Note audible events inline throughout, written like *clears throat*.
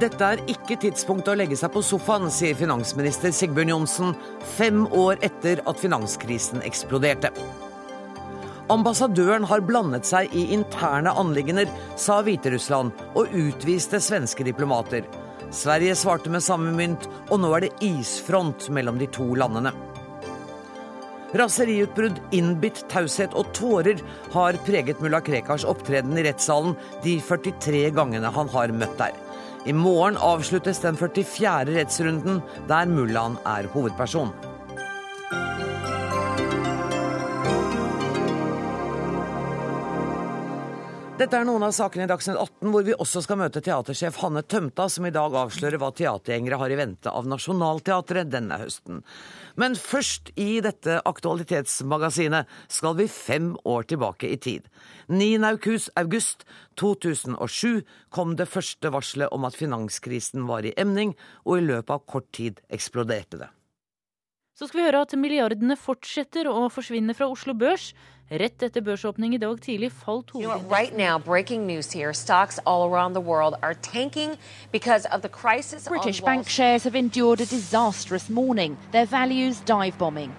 Dette er ikke tidspunktet å legge seg på sofaen, sier finansminister Sigbjørn Johnsen fem år etter at finanskrisen eksploderte. Ambassadøren har blandet seg i interne anliggender, sa Hviterussland, og utviste svenske diplomater. Sverige svarte med samme mynt, og nå er det isfront mellom de to landene. Raseriutbrudd, innbitt taushet og tårer har preget mulla Krekars opptreden i rettssalen de 43 gangene han har møtt der. I morgen avsluttes den 44. rettsrunden, der mullaen er hovedperson. Dette er noen av sakene i Dagsnytt 18, hvor vi også skal møte teatersjef Hanne Tømta, som i dag avslører hva teatergjengere har i vente av Nationaltheatret denne høsten. Men først i dette aktualitetsmagasinet skal vi fem år tilbake i tid. 9. august 2007 kom det første varselet om at finanskrisen var i emning, og i løpet av kort tid eksploderte det. Så skal vi høre at milliardene fortsetter å forsvinne fra Oslo Børs. Rett etter børsåpning i dag tidlig falt hovedindeksen. Right now, breaking news here. Stocks all around the world are tanking because of the crisis British bank shares have endured a disastrous morning, their values dive bombing.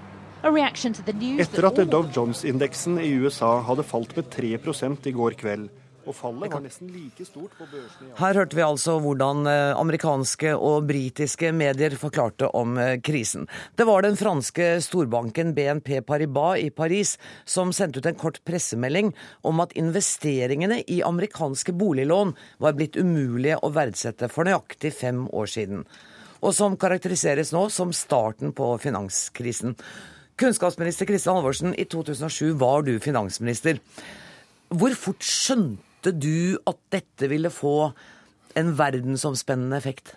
A reaction to the news Etter at Dow Jones-indeksen i USA hadde falt med 3 i går kveld, og fallet var nesten like stort på børsene i Her hørte vi altså hvordan eh, amerikanske og britiske medier forklarte om eh, krisen. Det var den franske storbanken BNP Paribas i Paris som sendte ut en kort pressemelding om at investeringene i amerikanske boliglån var blitt umulige å verdsette for nøyaktig fem år siden. Og som karakteriseres nå som starten på finanskrisen. Kunnskapsminister Kristin Halvorsen, i 2007 var du finansminister. Hvor fort skjønte du at dette ville få en verdensomspennende effekt?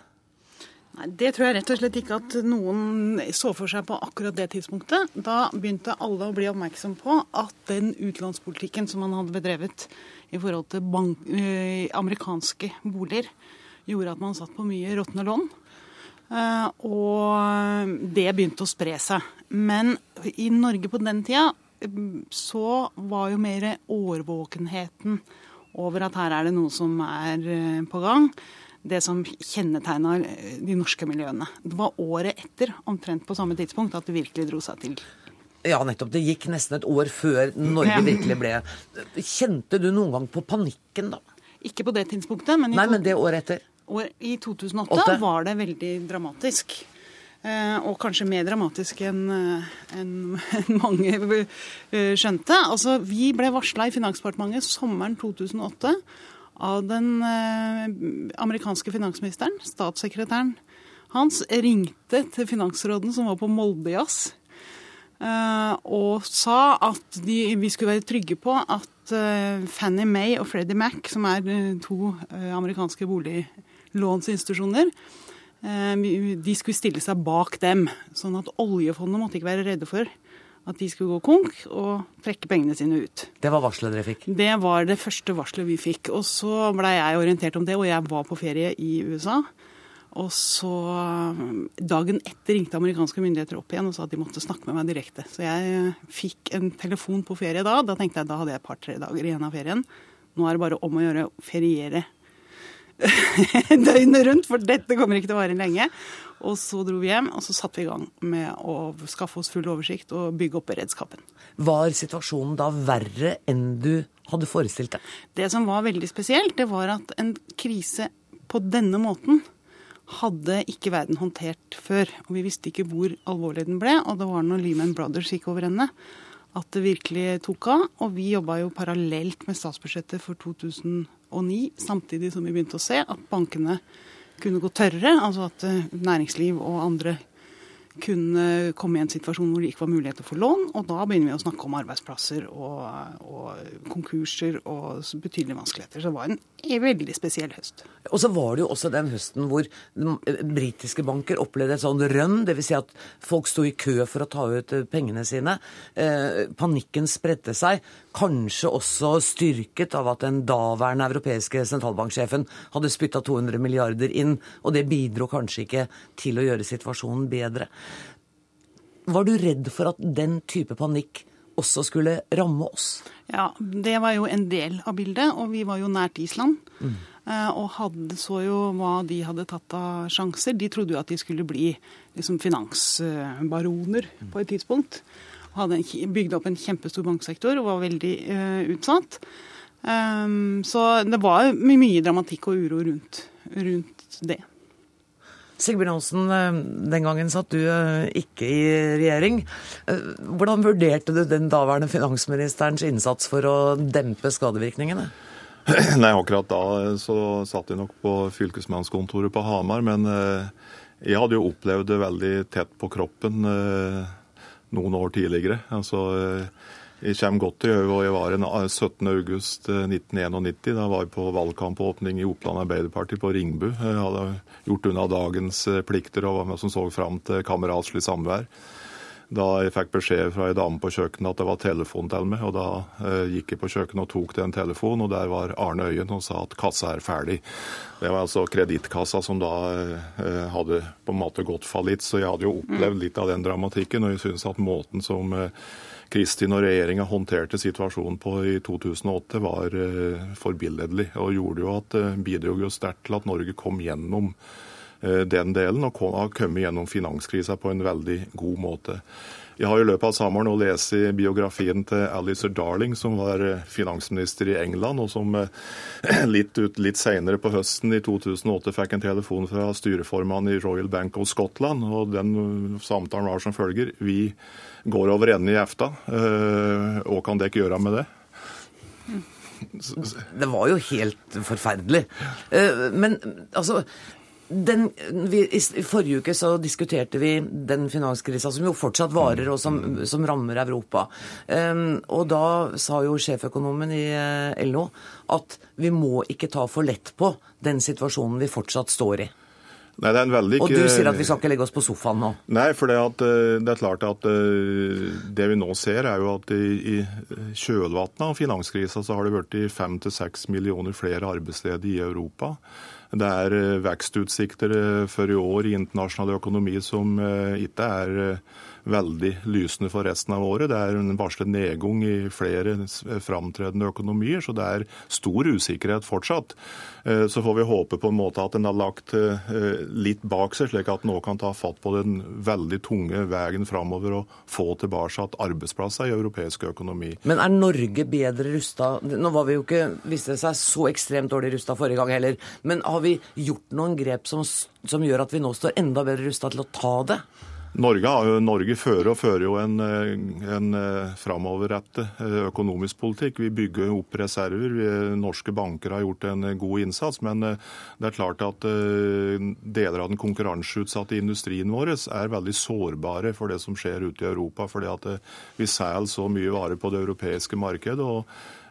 Nei, Det tror jeg rett og slett ikke at noen så for seg på akkurat det tidspunktet. Da begynte alle å bli oppmerksom på at den utenlandspolitikken som man hadde bedrevet i forhold til bank, eh, amerikanske boliger, gjorde at man satt på mye råtne lån. Eh, og det begynte å spre seg. Men i Norge på den tida mm, så var jo mer årvåkenheten over at her er det noe som er eh, på gang. Det som kjennetegna de norske miljøene. Det var året etter, omtrent på samme tidspunkt, at det virkelig dro seg til. Ja, nettopp. Det gikk nesten et år før Norge virkelig ble Kjente du noen gang på panikken, da? Ikke på det tidspunktet, men i, Nei, men det året etter. år, i 2008 8. var det veldig dramatisk. Eh, og kanskje mer dramatisk enn en, en *laughs* mange eh, skjønte. Altså, vi ble varsla i Finansdepartementet sommeren 2008 av den eh, amerikanske finansministeren. Statssekretæren hans ringte til finansråden som var på Moldejazz. eh, og sa at de, vi skulle være trygge på at eh, Fannie Mae og Freddie Mac, som er eh, to eh, amerikanske boliglånsinstitusjoner, eh, de skulle stille seg bak dem. Sånn at oljefondet måtte ikke være redde for at de skulle gå konk og trekke pengene sine ut. Det var varselet dere fikk. Det var det første varselet vi fikk. Og så blei jeg orientert om det, og jeg var på ferie i USA. Og så dagen etter ringte amerikanske myndigheter opp igjen og sa at de måtte snakke med meg direkte. Så jeg fikk en telefon på ferie da. Da tenkte jeg da hadde jeg et par-tre dager igjen av ferien. Nå er det bare om å gjøre å feriere *laughs* døgnet rundt, for dette kommer ikke til å vare lenge. Og så dro vi hjem, og så satte vi i gang med å skaffe oss full oversikt og bygge opp beredskapen. Var situasjonen da verre enn du hadde forestilt deg? Det som var veldig spesielt, det var at en krise på denne måten hadde ikke verden håndtert før. Og vi visste ikke hvor alvorlig den ble, og det var når Lehman Brothers gikk over ende at det virkelig tok av. Og vi jobba jo parallelt med statsbudsjettet for 2009, samtidig som vi begynte å se at bankene kunne gå tørre, altså at eh, næringsliv og andre kunne komme i en situasjon hvor det ikke var mulighet til å få lån. Og da begynner vi å snakke om arbeidsplasser og, og konkurser og betydelige vanskeligheter. Så det var en veldig spesiell høst. Og så var det jo også den høsten hvor eh, britiske banker opplevde et sånn rønn, dvs. Si at folk sto i kø for å ta ut eh, pengene sine. Eh, panikken spredte seg, kanskje også styrket av at den daværende europeiske sentralbanksjefen hadde spytta 200 milliarder inn, og det bidro kanskje ikke til å gjøre situasjonen bedre. Var du redd for at den type panikk også skulle ramme oss? Ja, det var jo en del av bildet, og vi var jo nært Island. Mm. og hadde, så jo hva de hadde tatt av sjanser. De trodde jo at de skulle bli liksom, finansbaroner på et tidspunkt. Hadde bygd opp en kjempestor banksektor og var veldig uh, utsatt. Um, så det var mye dramatikk og uro rundt, rundt det. Sigbjørn Johnsen, eh, den gangen satt du eh, ikke i regjering. Hvordan vurderte du den daværende finansministerens innsats for å dempe skadevirkningene? *clears throat* Nei, akkurat da så satt jeg nok på fylkesmannskontoret på Hamar. Men jeg hadde jo opplevd det veldig tett på kroppen noen år tidligere. Altså, jeg kommer godt til og jeg var en 17. august 1991. Da var jeg på valgkampåpning i Oppland Arbeiderparti på Ringbu. Jeg hadde gjort unna dagens plikter og var med som så fram til kameratslig samvær da jeg fikk beskjed fra ei dame på kjøkkenet at det var telefon til meg. og Da eh, gikk jeg på kjøkkenet og tok den telefonen, og der var Arne Øyen og sa at kassa er ferdig. Det var altså kredittkassa som da eh, hadde på en måte gått fallitt. Så jeg hadde jo opplevd litt av den dramatikken, og jeg syns at måten som eh, Kristin og regjeringa håndterte situasjonen på i 2008, var eh, forbilledlig. Og gjorde jo at, eh, bidro jo sterkt til at Norge kom gjennom Eh, den delen, og har kommet gjennom finanskrisa på en veldig god måte. Jeg har i løpet av sommeren nå lest biografien til Alistair Darling, som var finansminister i England, og som *clears throat* litt, ut, litt senere på høsten i 2008 fikk en telefon fra styreformannen i Royal Bank of Scotland. og Den samtalen var som følger. Vi går over ende i EFTA. Hva kan dere gjøre med det? Det var jo helt forferdelig. Men altså den, vi, I forrige uke så diskuterte vi den finanskrisa som jo fortsatt varer, og som, som rammer Europa. Um, og da sa jo sjeføkonomen i eh, LO at vi må ikke ta for lett på den situasjonen vi fortsatt står i. Nei, det er en veldig... Og du sier at vi skal ikke legge oss på sofaen nå? Nei, for det, at, eh, det er klart at eh, det vi nå ser, er jo at i, i kjølvannet av finanskrisa så har det blitt fem til seks millioner flere arbeidsledige i Europa. Det er eh, vekstutsikter for i år i internasjonal økonomi som ikke er veldig lysende for resten av året. Det er en varslet nedgang i flere framtredende økonomier, så det er stor usikkerhet fortsatt. Så får vi håpe på en måte at en har lagt litt bak seg, slik at en nå kan ta fatt på den veldig tunge veien framover og få tilbake arbeidsplasser i europeisk økonomi. Men er Norge bedre rusta? Nå var vi jo ikke, viste det seg, så ekstremt dårlig rusta forrige gang heller. Men har vi gjort noen grep som, som gjør at vi nå står enda bedre rusta til å ta det? Norge, Norge, fører og fører jo en, en eh, framoverrettet eh, økonomisk politikk. Vi bygger opp reserver. Norske banker har gjort en god innsats. Men eh, det er klart at deler av den konkurranseutsatte industrien vår er veldig sårbare for det som skjer ute i Europa. fordi at vi selger så mye varer på det europeiske markedet. og Eh,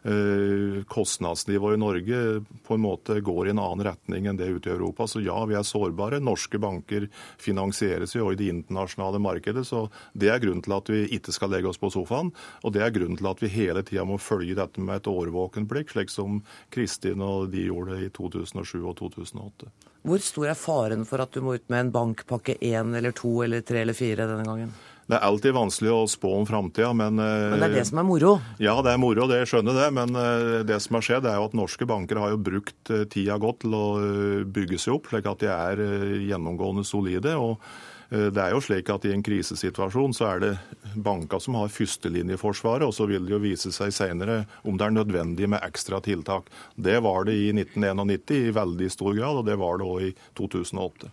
kostnadsnivået i Norge på en måte går i en annen retning enn det ute i Europa. Så ja, vi er sårbare. Norske banker finansieres jo i det internasjonale markedet. Så det er grunnen til at vi ikke skal legge oss på sofaen. Og det er grunnen til at vi hele tida må følge dette med et årvåkent blikk, slik som Kristin og de gjorde i 2007 og 2008. Hvor stor er faren for at du må ut med en bankpakke én eller to eller tre eller fire denne gangen? Det er alltid vanskelig å spå om framtida, men Men det er det som er moro? Ja, det er moro, det skjønner det. Men eh, det som har skjedd, er jo at norske banker har jo brukt eh, tida godt til å eh, bygge seg opp, slik at de er gjennomgående solide. og det er jo slik at I en krisesituasjon så er det banker som har førstelinjeforsvaret, og så vil det jo vise seg senere om det er nødvendig med ekstra tiltak. Det var det i 1991 i veldig stor grad, og det var det òg i 2008.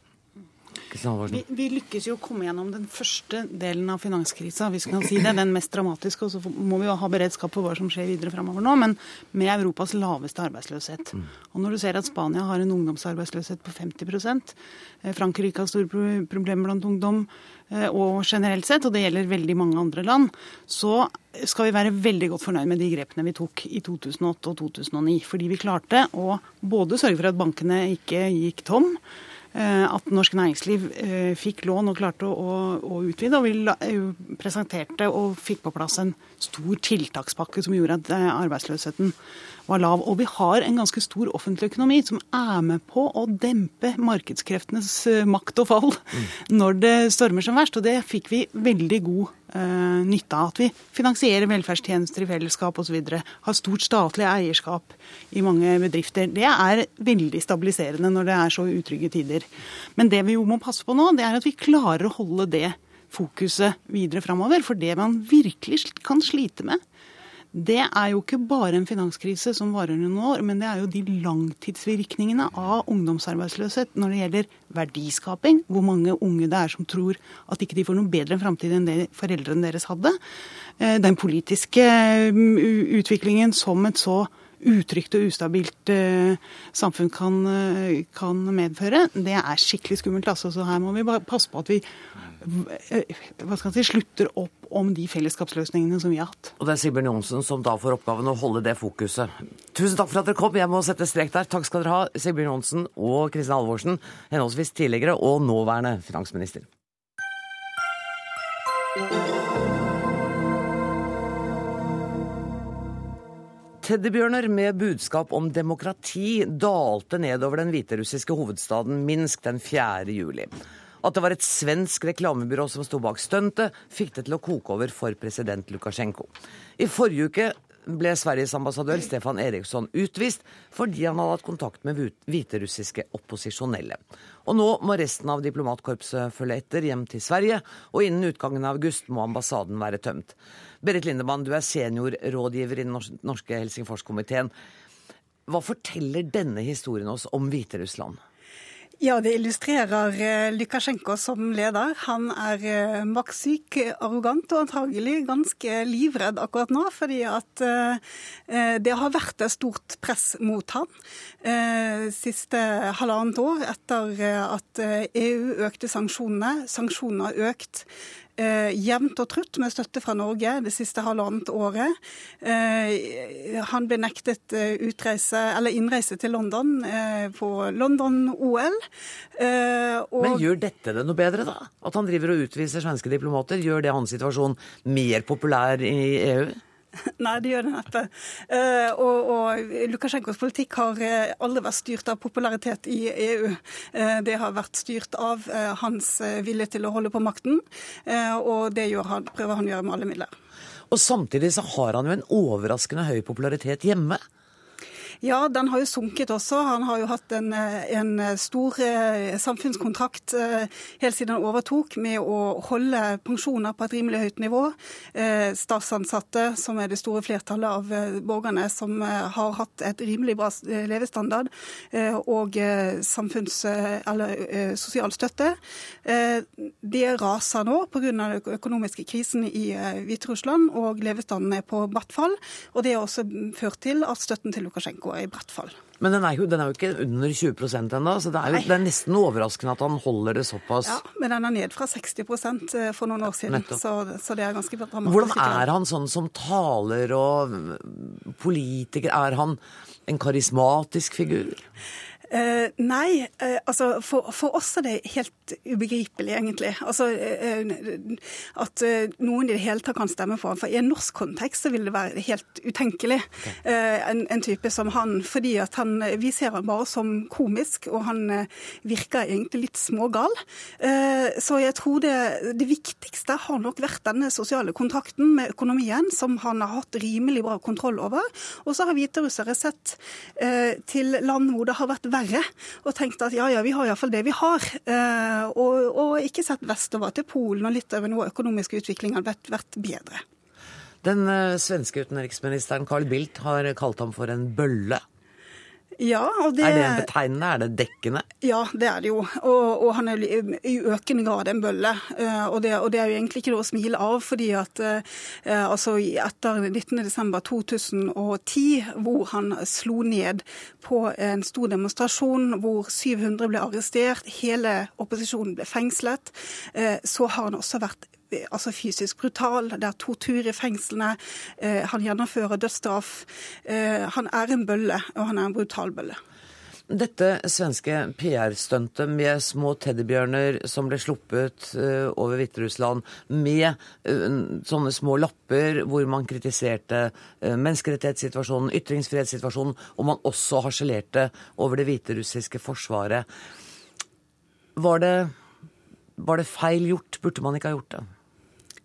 Vi, vi, lykkes jo å komme gjennom den første delen av finanskrisa, hvis vi kan si det, den mest dramatiske. Og så må vi jo ha beredskap for hva som skjer videre fremover nå, men med Europas laveste arbeidsløshet. Mm. Og når du ser at Spania har en ungdomsarbeidsløshet på 50 eh, Frankrike har store problemer blant ungdom, eh, og generelt sett, og det gjelder veldig mange andre land, så skal vi være veldig godt fornøyd med de grepene vi tok i 2008 og 2009. Fordi vi klarte å både sørge for at bankene ikke gikk tom, at norsk næringsliv eh, fikk lån og klarte å, å utvide. Og vi eh, presenterte og fikk på plass en stor tiltakspakke som gjorde at arbeidsløsheten var lav. Og vi har en ganske stor offentlig økonomi som er med på å dempe markedskreftenes makt og fall mm. når det stormer som verst. Og det fikk vi veldig god uh, nytte av at vi finansierer velferdstjenester i fellesskap osv. Har stort statlig eierskap i mange bedrifter. Det er veldig stabiliserende når det er så utrygge tider. Men det vi jo må passe på nå, det er at vi klarer å holde det fokuset videre framover. For det man virkelig kan slite med, det er jo ikke bare en finanskrise som varer noen år, men det er jo de langtidsvirkningene av ungdomsarbeidsløshet når det gjelder verdiskaping. Hvor mange unge det er som tror at ikke de får noe bedre framtid enn det foreldrene deres hadde. Eh, den politiske mm, utviklingen som et så utrygt og ustabilt uh, samfunn kan, uh, kan, medføre, det er skikkelig skummelt. Altså. Så her må vi bare passe på at vi skal si, slutter opp om de fellesskapsløsningene som vi har hatt. Og det er Sigbjørn Johnsen som da får oppgaven å holde det fokuset. Tusen takk for at dere kom. Jeg må sette strek der. Takk skal dere ha, Sigbjørn Johnsen og Kristin Halvorsen, henholdsvis tidligere og nåværende finansminister. Teddybjørner med budskap om demokrati dalte nedover den hviterussiske hovedstaden Minsk den 4. juli. At det var et svensk reklamebyrå som sto bak stuntet, fikk det til å koke over for president Lukasjenko. I forrige uke ble Sveriges ambassadør Stefan Eriksson utvist fordi han hadde hatt kontakt med hviterussiske opposisjonelle. Og nå må resten av diplomatkorpset følge etter hjem til Sverige, og innen utgangen av august må ambassaden være tømt. Berit Lindemann, du er seniorrådgiver i den norske Helsingforskomiteen. Hva forteller denne historien oss om Hviterussland? Ja, det illustrerer eh, Lukasjenko som leder. Han er eh, maktsyk, arrogant og antagelig ganske livredd akkurat nå, fordi at eh, det har vært et stort press mot ham siste halvannet år etter at EU e økte sanksjonene. Sanksjonene har økt eh, jevnt og trutt med støtte fra Norge det siste halvannet året. Eh, han ble nektet eh, utreise, eller innreise til London eh, på London-OL. Eh, Men gjør dette det noe bedre, da? At han driver og utviser svenske diplomater? Gjør det hans situasjon mer populær i EU? *laughs* Nei, det gjør det neppe. Uh, og, og, Lukasjenkos politikk har uh, aldri vært styrt av popularitet i EU. Uh, det har vært styrt av hans vilje til å holde på makten, og det han, prøver han å gjøre med alle midler. Og Samtidig så har han jo en overraskende høy popularitet hjemme. Ja, den har jo sunket også. Han har jo hatt en, en stor eh, samfunnskontrakt eh, helt siden han overtok med å holde pensjoner på et rimelig høyt nivå. Eh, statsansatte, som er det store flertallet av borgerne som har hatt et rimelig bra levestandard, og samfunns- eller sosial støtte. Det raser nå pga. den økonomiske krisen i Hviterussland, og levestanden er på bratt fall. Og det har også ført til at støtten til Lukasjenko i bredt fall. Men den er, jo, den er jo ikke under 20% ennå, så det er, jo, det er, nesten overraskende at han holder det såpass. Ja, men den er ned fra 60 eh, for noen år siden, så, så, det er ganske dramatisk. Hvordan er han sånn som taler og politiker? Er han en karismatisk figur? Uh, nei, uh, altså for, for, oss er det helt ubegripelig, egentlig. Altså uh, At noen i det hele tatt kan stemme på ham. For i en norsk kontekst så vil det være helt utenkelig. En, en, type som han. Fordi at han Vi ser han bare som komisk, og han virker egentlig litt smågal. Så jeg tror det, det viktigste har nok vært denne sosiale kontrakten med økonomien, som han har hatt rimelig bra kontroll over. Og så har hviterussere sett til land hvor det har vært verre verre. Og tenkte at ja ja, vi har iallfall det vi har. Eh, og, og, ikke sett vestover til Polen og litt over noe økonomisk utvikling hadde vært, vært bedre. Den uh, svenske utenriksministeren Carl Bildt har kalt ham for en bølle. Ja, det, er det en betegnende? Er det dekkende? Ja, det er det jo. Og, og han er i økende grad en bølle. Eh, og det, og det, er jo egentlig ikke noe å smile av, fordi at eh, altså etter 19.12.2010, hvor han slo ned på en stor demonstrasjon hvor 700 ble arrestert, hele opposisjonen ble fengslet, eh, så har han også vært altså fysisk brutal. Det er tortur i fengslene. Eh, han gjennomfører dødsstraff. Eh, han er en bølle, og han er en brutal bølle. Dette svenske PR-stuntet med små teddybjørner som ble sluppet uh, over Hviterussland, med sånne små lapper hvor man kritiserte menneskerettighetssituasjonen, ytringsfrihetssituasjonen, og man også harselerte over det hviterussiske forsvaret. Var det, var det feil gjort? Burde man ikke ha gjort det?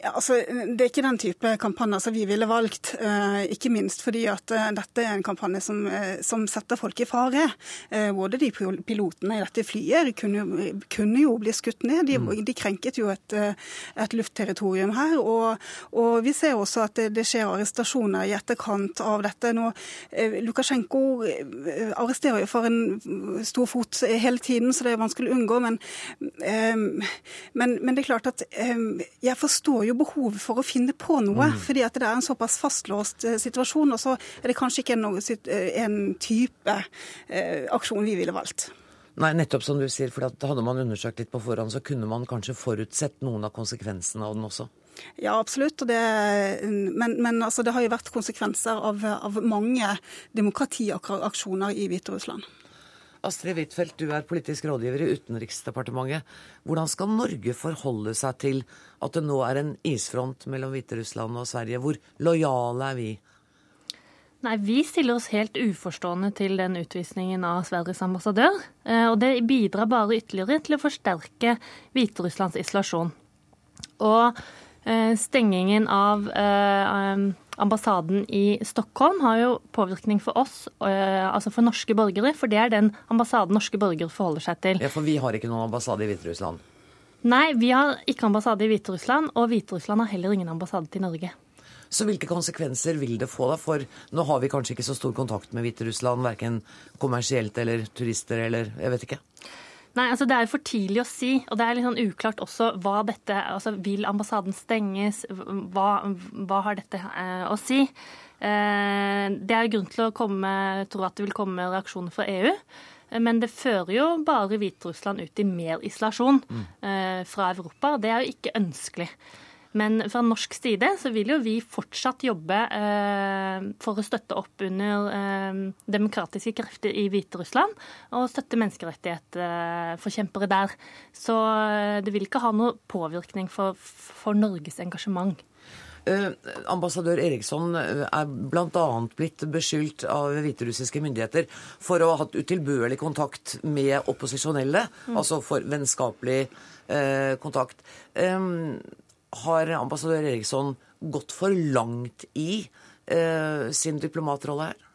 Ja, altså, Det er ikke den type kampanjer som vi ville valgt. Eh, ikke minst fordi at eh, dette er en kampanje som, eh, som setter folk i fare. Eh, både de pilotene i dette flyet kunne, kunne jo bli skutt ned. De, de krenket jo et, et luftterritorium her. Og, og vi ser også at det, det skjer arrestasjoner i etterkant av dette. Nå, Lukasjenko arresterer jo for en stor fot hele tiden, så det er vanskelig å unngå. Men, men, men det er klart at jeg forstår jo behovet for å finne på noe. fordi at det er en såpass fastlåst eh, situasjon. Og så er det kanskje ikke noe, eh, en type eh, aksjon vi ville valgt. Nei, nettopp som du sier, for at hadde man undersøkt litt på forhånd, så kunne man kanskje forutsett noen av konsekvensene av den også. Ja, absolutt. Og det, men men altså, det har jo vært konsekvenser av, av mange demokratiaksjoner i Hviterussland. Astrid Huitfeldt, du er politisk rådgiver i Utenriksdepartementet. Hvordan skal Norge forholde seg til at det nå er en isfront mellom Hviterussland og Sverige? Hvor lojale er vi? Nei, Vi stiller oss helt uforstående til den utvisningen av Sveriges ambassadør. eh, Og det bidrar bare ytterligere til å forsterke Hviterusslands isolasjon. Og eh, stengingen av eh, ambassaden i Stockholm har jo påvirkning for oss, eh, altså for norske borgere, for det er den ambassaden norske borgere forholder seg til. Ja, For vi har ikke noen ambassade i Hviterussland. Nei, vi har ikke ambassade i Hviterussland, og Hviterussland har heller ingen ambassade til Norge. Så hvilke konsekvenser vil det få da? For nå har vi kanskje ikke så stor kontakt med Hviterussland, verken kommersielt eller turister eller jeg vet ikke. Nei, altså Det er for tidlig å si, og det er litt sånn uklart også hva dette altså Vil ambassaden stenges? Hva, hva har dette eh, å si? Eh, det er grunn til å komme, tro at det vil komme reaksjoner fra EU. Men det fører jo bare Hviterussland ut i mer isolasjon eh, fra Europa. Det er jo ikke ønskelig. Men fra norsk side så vil jo vi fortsatt jobbe eh, for å støtte opp under eh, demokratiske krefter i Hviterussland og støtte menneskerettighetsforkjempere der. Så eh, det vil ikke ha noe påvirkning for, for Norges engasjement. Eh, ambassadør Eriksson eh, er bl.a. blitt beskyldt av hviterussiske myndigheter for å ha hatt utilbørlig kontakt med opposisjonelle, altså for vennskapelig eh, kontakt. Eh, har ambassadør Eriksson gått for langt i eh, sin diplomatrolle her?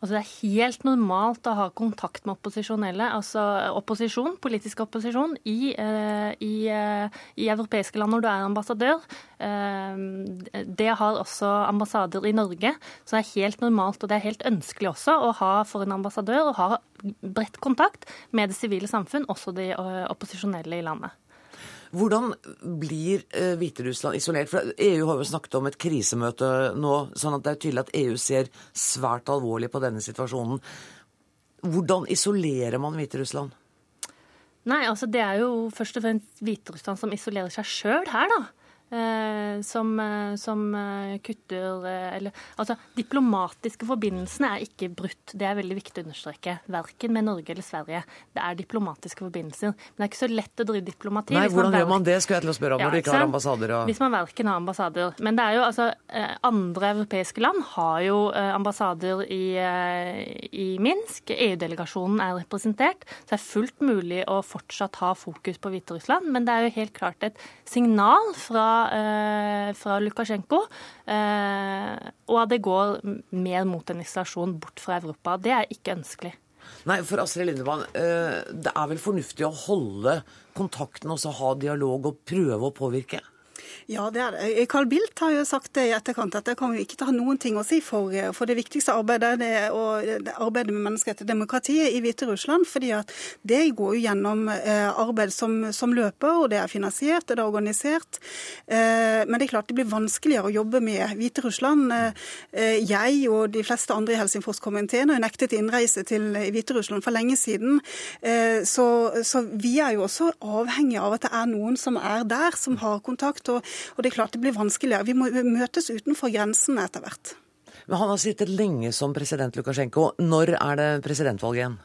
Altså Det er helt normalt å ha kontakt med opposisjonelle, altså opposisjon, politisk opposisjon, i, eh, i, eh, i europeiske land når du er ambassadør. Eh, det har også ambassader i Norge, så det er helt normalt og det er helt ønskelig også å ha for en ambassadør å ha bredt kontakt med det sivile samfunn, også de eh, opposisjonelle i landet. Hvordan blir eh, Hviterussland isolert? For EU har jo snakket om et krisemøte nå, sånn at det er tydelig at EU ser svært alvorlig på denne situasjonen. Hvordan isolerer man Hviterussland? Nei, altså det er jo først og fremst Hviterussland som isolerer seg sjøl her, da. Eh, som, eh, som eh, kutter Eller altså, diplomatiske forbindelsene er ikke brutt. Det er veldig viktig å understreke. Verken med Norge eller Sverige. Det er diplomatiske forbindelser. Men det er ikke så lett å drive diplomati. Nei, hvordan man gjør man det, skal jeg til å spørre om, Ja, når du ikke har ambassader og Hvis man verken har ambassader. Men det er jo altså Andre europeiske land har jo ambassader i, i Minsk. EU-delegasjonen er representert. Så det er fullt mulig å fortsatt ha fokus på Hviterussland. Men det er jo helt klart et signal fra, eh, fra Lukasjenko. eh, Og det går mer mot en isolasjon bort fra Europa. Det er ikke ønskelig. Nei, for Astrid Lindemann, eh, det er vel fornuftig å holde kontakten og så ha dialog og prøve å påvirke? Ja, det er det. Carl Bildt har jo sagt det i etterkant, at det kan jo ikke ha noen ting å si for, for det viktigste arbeidet det er å arbeide med menneskerettigheter og demokratiet i Hviterussland. fordi at det går jo gjennom eh, arbeid som, som løper, og det er finansiert og det er organisert. Eh, men det er klart det blir vanskeligere å jobbe med Hviterussland. Eh, jeg og de fleste andre i Helsingforskomiteen har nektet innreise til Hviterussland for lenge siden. Eh, så, så vi er jo også avhengig av at det er noen som er der, som har kontakt. og og det er klart det blir vanskeligere. Vi må møtes utenfor grensene etter hvert. Men han har sittet lenge som president Lukasjenko. Når er det presidentvalg igjen?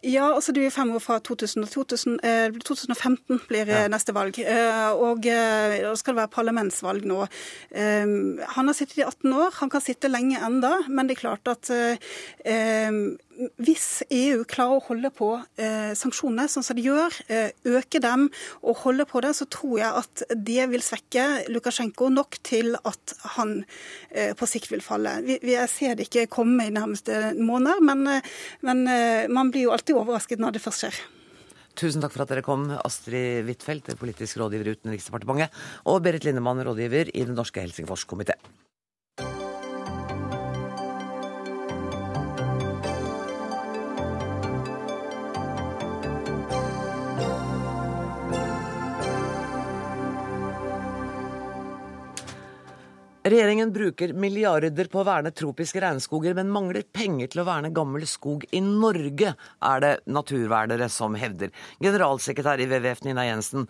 Ja, altså det er fem år fra 2000, 2000, eh, 2015 blir ja. neste valg. Eh, og eh, da skal det være parlamentsvalg nå. Eh, han har sittet i 18 år, han kan sitte lenge enda, men det er klart at eh, eh, hvis EU klarer å holde på eh, sanksjonene sånn som de gjør, eh, øke dem og holde på det, så tror jeg at det vil svekke Lukasjenko nok til at han eh, på sikt vil falle. Vi, jeg ser det ikke komme i nærmeste måneder, men, eh, men eh, man blir jo alltid overrasket når det først skjer. Tusen takk for at dere kom, Astrid Huitfeldt, politisk rådgiver i Utenriksdepartementet, og Berit Lindemann, rådgiver i Den norske Helsingforskomité. Regjeringen bruker milliarder på å verne tropiske regnskoger, men mangler penger til å verne gammel skog i Norge, er det naturvernere som hevder. Generalsekretær i WWF Nina Jensen,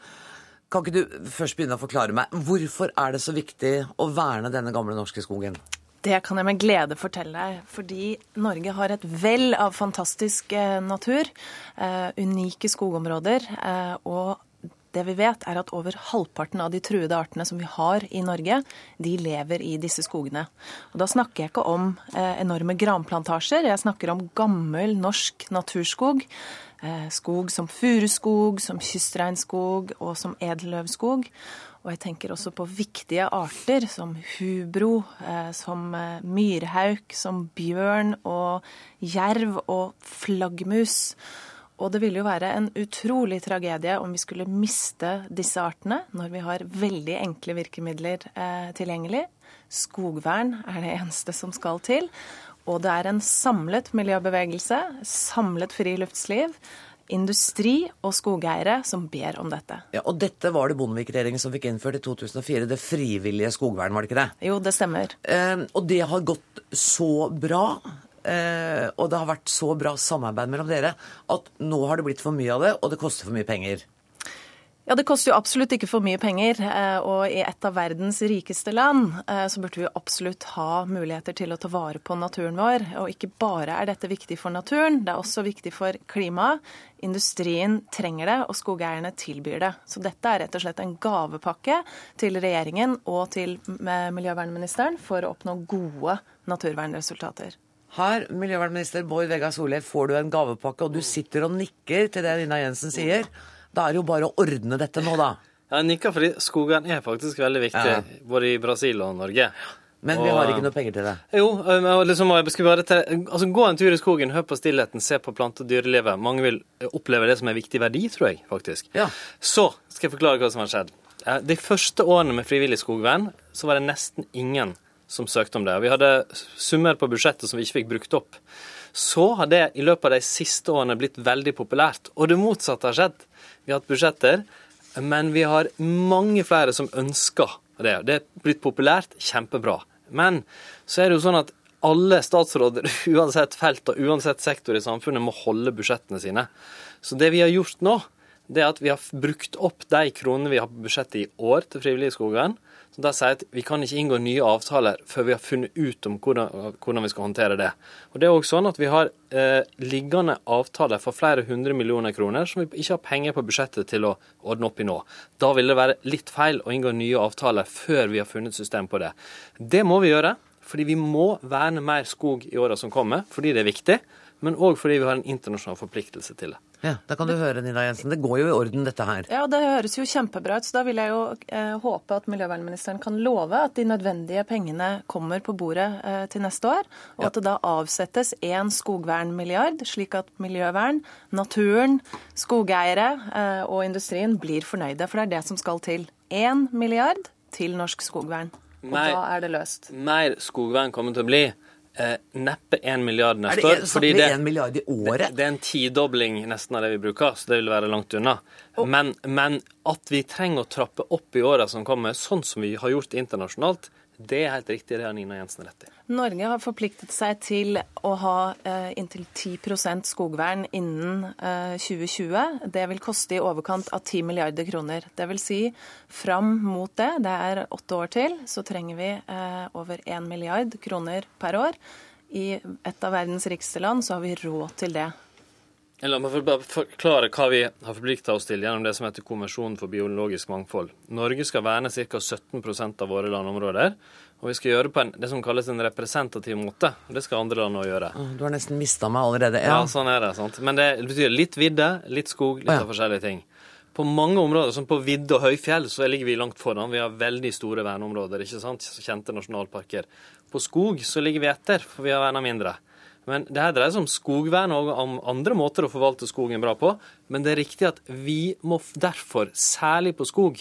kan ikke du først begynne å forklare meg, hvorfor er det så viktig å verne denne gamle norske skogen? Det kan jeg med glede fortelle deg, fordi Norge har et vell av fantastisk eh, natur, eh, unike skogområder, eh, og det vi vet, er at over halvparten av de truede artene som vi har i Norge, de lever i disse skogene. Og Da snakker jeg ikke om eh, enorme granplantasjer, jeg snakker om gammel norsk naturskog. Eh, skog som furuskog, som kystregnskog og som edelløvskog. Og jeg tenker også på viktige arter som hubro, eh, som myrhauk, som bjørn og jerv og flaggermus. Og det ville jo være en utrolig tragedie om vi skulle miste disse artene når vi har veldig enkle virkemidler eh, tilgjengelig. Skogvern er det eneste som skal til. Og det er en samlet miljøbevegelse, samlet friluftsliv, industri og skogeiere som ber om dette. Ja, Og dette var det Bondevik-regjeringen som fikk innført i 2004, det frivillige skogvern, var det ikke det? Jo, det stemmer. Eh, og det har gått så bra. Eh, og det har vært så bra samarbeid mellom dere at nå har det blitt for mye av det, og det koster for mye penger. Ja, Det koster jo absolutt ikke for mye penger. eh, Og i et av verdens rikeste land eh, så burde vi absolutt ha muligheter til å ta vare på naturen vår. Og ikke bare er dette viktig for naturen, det er også viktig for klimaet. Industrien trenger det, og skogeierne tilbyr det. Så dette er rett og slett en gavepakke til regjeringen og til miljøvernministeren for å oppnå gode naturvernresultater. Her, miljøvernminister Bård Vegar Solhjell, får du en gavepakke, og du sitter og nikker til det Nina Jensen sier. Da er det jo bare å ordne dette nå, da. Ja, Jeg nikker fordi skogen er faktisk veldig viktig, Ja. både i Brasil og Norge. Men vi har ikke noe penger til det. Jo, um, liksom, jeg skulle bare til, altså, gå en tur i skogen, hør på stillheten, se på plante- og dyrelivet. Mange vil oppleve det som en viktig verdi, tror jeg, faktisk. Ja. Så skal jeg forklare hva som har skjedd. Eh, De første årene med frivillig skogvern så var det nesten ingen som søkte om det. Og Vi hadde summer på budsjettet som vi ikke fikk brukt opp. Så har det i løpet av de siste årene blitt veldig populært. Og det motsatte har skjedd. Vi har hatt budsjetter, men vi har mange flere som ønsker det. Det er blitt populært, kjempebra. Men så er det jo sånn at alle statsråder, *laughs* uansett felt og uansett sektor i samfunnet, må holde budsjettene sine. Så det vi har gjort nå, det er at vi har brukt opp de kronene vi har på budsjettet i år til frivillig skogvern. Så da sier at vi kan ikke inngå nye avtaler før vi har funnet ut om hvordan, hvordan vi skal håndtere det. Og det er også sånn at vi har eh, liggende avtaler for flere hundre millioner kroner som vi ikke har penger på budsjettet til å ordne opp i nå. Da vil det være litt feil å inngå nye avtaler før vi har funnet system på det. Det må vi gjøre, fordi vi må verne mer skog i åra som kommer, fordi det er viktig, men òg fordi vi har en internasjonal forpliktelse til det. Ja, Da kan du høre, Nina Jensen. Det går jo i orden, dette her. Ja, Det høres jo kjempebra ut. så Da vil jeg jo eh, håpe at miljøvernministeren kan love at de nødvendige pengene kommer på bordet eh, til neste år, og at det da avsettes én skogvernmilliard, slik at miljøvern, naturen, skogeiere eh, og industrien blir fornøyde. For det er det som skal til. Én milliard til norsk skogvern. Og mer, da er det løst. Mer skogvern kommer til å bli. Eh, neppe 1 milliard neste år. Er det- 1 milliard i året? Det, det er en tidobling nesten av det vi bruker, så det vil være langt unna. Men, men at vi trenger å trappe opp i åra som kommer, sånn som vi har gjort internasjonalt, det er helt riktig. Det har Nina Jensen rett i. Norge har forpliktet seg til å ha eh, inntil 10 skogvern innen eh, 2020. Det vil koste i overkant av 10 milliarder kroner. Det vil si fram mot det, det er åtte år til, så trenger vi eh, over 1 milliard kroner per år. I et av verdens rikeste land så har vi råd til det. La meg bare forklare hva vi har forplikta oss til gjennom det som heter Konvensjonen for biologisk mangfold. Norge skal verne ca. 17% av våre landområder. Og vi skal gjøre det på en, det som kalles en representativ måte. og Det skal andre land òg gjøre. Du har nesten mista meg allerede. Ja. Ja. sånn er det. sant? Men det betyr litt vidde, litt skog, litt Ja. av forskjellige ting. På mange områder, som på vidde og høyfjell, så ligger vi langt foran. Vi har veldig store verneområder, ikke sant? kjente nasjonalparker. På skog så ligger vi etter, for vi har verna mindre. Men det her dreier seg om skogvern og om andre måter å forvalte skogen bra på. Men det er riktig at vi må derfor, særlig på skog,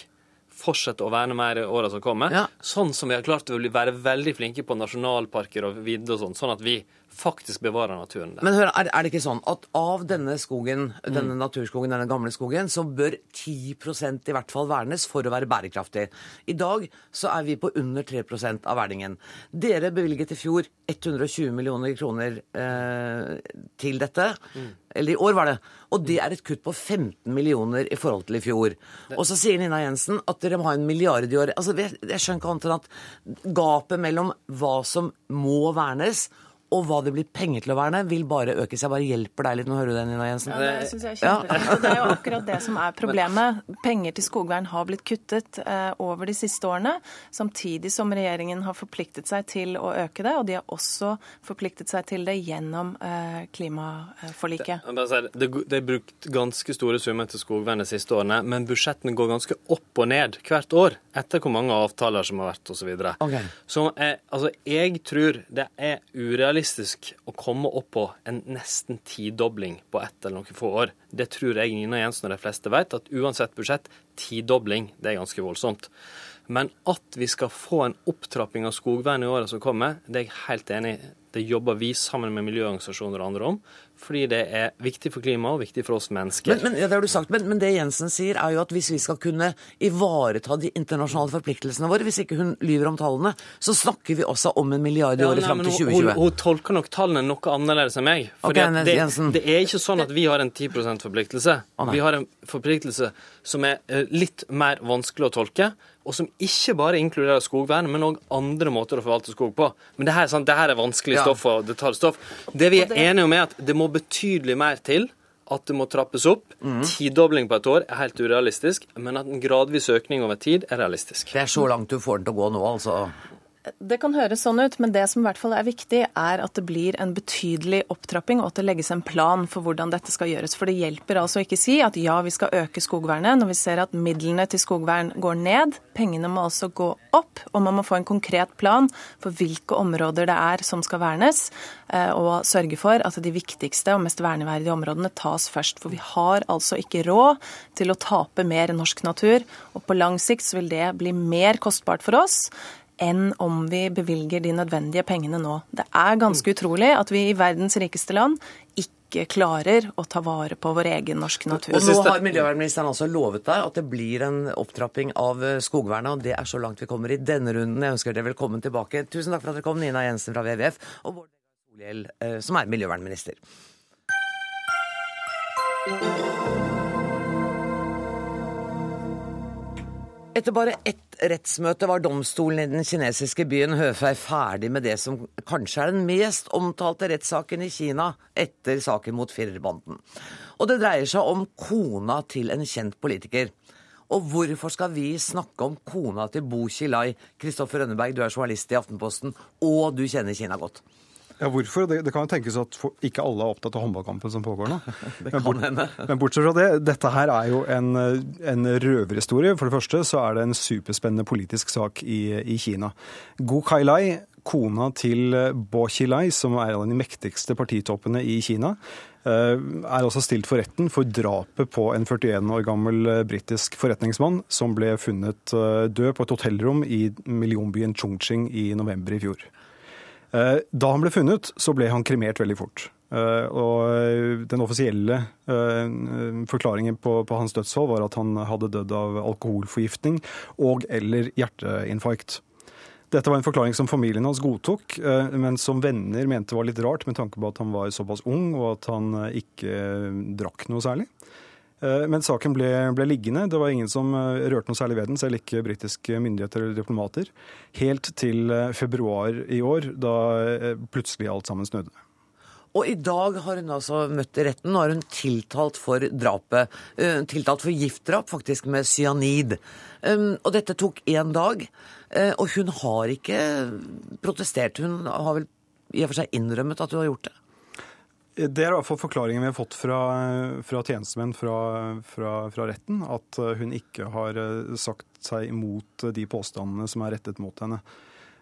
fortsette å verne mer i åra som kommer. Sånn som vi har klart å være veldig flinke på nasjonalparker og vidde og sånn. Sånn at vi faktisk bevarer naturen der. Men hør, er, er det ikke sånn at av denne skogen, denne Mm. naturskogen, denne gamle skogen, så bør 10% i hvert fall vernes for å være bærekraftig? I dag så er vi på under 3% av verningen. Dere bevilget i fjor 120 millioner kroner eh, til dette. Eller i år var det. Og det er et kutt på 15 millioner i forhold til i fjor. Og så sier Nina Jensen at dere må ha en milliard i år. Altså, jeg jeg skjønner ikke annet enn at gapet mellom hva som må vernes, og hva det blir penger til å verne, vil bare øke. Så jeg bare hjelper deg litt. Nå hører du det, Nina Jensen. Ja, det synes jeg er kjempefint. Og det er jo akkurat det som er problemet. Penger til skogvern har blitt kuttet eh, over de siste årene, samtidig som regjeringen har forpliktet seg til å øke det. Og de har også forpliktet seg til det gjennom eh, klimaforliket. Det, det det er brukt ganske store summer til skogvern de siste årene, men budsjettene går ganske opp og ned hvert år, etter hvor mange avtaler som har vært osv. Ok. Så eh, altså, jeg tror det er urealistisk å komme opp på en nesten tidobling på ett eller noen få år. Det tror jeg Nina Jensen og de fleste vet, at uansett budsjett, tidobling, det er ganske voldsomt. Men at vi skal få en opptrapping av skogvern i året som kommer, det er jeg helt enig i. Det jobber vi sammen med miljøorganisasjoner og andre om, fordi det er viktig for klimaet og viktig for oss mennesker. Men, men, ja, det har du sagt, men, men det Jensen sier, er jo at hvis vi skal kunne ivareta de internasjonale forpliktelsene våre, hvis ikke hun lyver om tallene, så snakker vi også om en milliard i Ja, året fram til 2020. hun, hun tolker nok tallene noe annerledes enn meg. For okay, det, det er ikke sånn at vi har en 10 %-forpliktelse. Oh, vi har en forpliktelse som er eh, litt mer vanskelig å tolke, og som ikke bare inkluderer skogvern, men òg andre måter å forvalte skog på. Men det her, er sant, det her er vanskelig stoff og detaljstoff. Det vi er enige om, er at det må betydelig mer til. At det må trappes opp. Mm. Tidobling på et år er helt urealistisk, men at en gradvis økning over tid er realistisk. Det er så langt du får den til å gå nå, altså. Det kan høres sånn ut, men det som i hvert fall er viktig, er at det blir en betydelig opptrapping, og at det legges en plan for hvordan dette skal gjøres. For det hjelper altså ikke si at ja, vi skal øke skogvernet, når vi ser at midlene til skogvern går ned. Pengene må altså gå opp, og man må få en konkret plan for hvilke områder det er som skal vernes, eh, og sørge for at de viktigste og mest verneverdige områdene tas først. For vi har altså ikke råd til å tape mer norsk natur, og på lang sikt vil det bli mer kostbart for oss enn om vi bevilger de nødvendige pengene nå. Det er ganske utrolig at vi i verdens rikeste land ikke klarer å ta vare på vår egen norske natur. Og nå har miljøvernministeren altså lovet deg at det blir en opptrapping av eh, skogvernet, og det er så langt vi kommer i denne runden. Jeg ønsker dere velkommen tilbake. Tusen takk for at dere kom, Nina Jensen fra WWF og Bård Vegar Solhjell, eh, som er miljøvernminister. Etter bare ett rettsmøte var domstolen i den kinesiske byen Høfei ferdig med det som kanskje er den mest omtalte rettssaken i Kina etter saken mot firerbanden. Og det dreier seg om kona til en kjent politiker. Og hvorfor skal vi snakke om kona til Bo Xilai? Kristoffer Rønneberg, du er journalist i Aftenposten, og du kjenner Kina godt. Ja, hvorfor? Det, det kan jo tenkes at for, ikke alle er opptatt av håndballkampen som pågår nå. *laughs* Det Men, kan bort, hende. men bortsett fra det, dette her er jo en, en røverhistorie. For det første så er det en superspennende politisk sak i, i Kina. Gu Kailai, kona til Bo Xilai, som er en av de mektigste partitoppene i Kina, eh, er også stilt for retten for drapet på en 41 år gammel britisk forretningsmann som ble funnet eh, død på et hotellrom i millionbyen Chongqing i november i fjor. Eh, Da han ble funnet, så ble han kremert veldig fort. Eh, Og den offisielle eh, forklaringen på, på hans dødsfall var at han hadde dødd av alkoholforgiftning og eller hjerteinfarkt. Dette var en forklaring som familien hans godtok, men som venner mente var litt rart med tanke på at han var såpass ung og at han ikke drakk noe særlig. Eh, Men saken ble, ble liggende. Det var ingen som eh, rørte noe særlig ved den, selv ikke britiske myndigheter eller diplomater. Helt til eh, februar i år, da plutselig alt sammen snødde. Og i dag har hun altså møtt retten. Nå er hun tiltalt for drapet. Tiltalt for giftdrap, faktisk med cyanid. Um, og dette tok én dag. Og hun har ikke protestert. Hun har vel i og for seg innrømmet at hun har gjort det? Det er i hvert fall forklaringen vi har fått fra, fra tjenestemenn fra, fra, fra, retten. At hun ikke har sagt seg imot de påstandene som er rettet mot henne.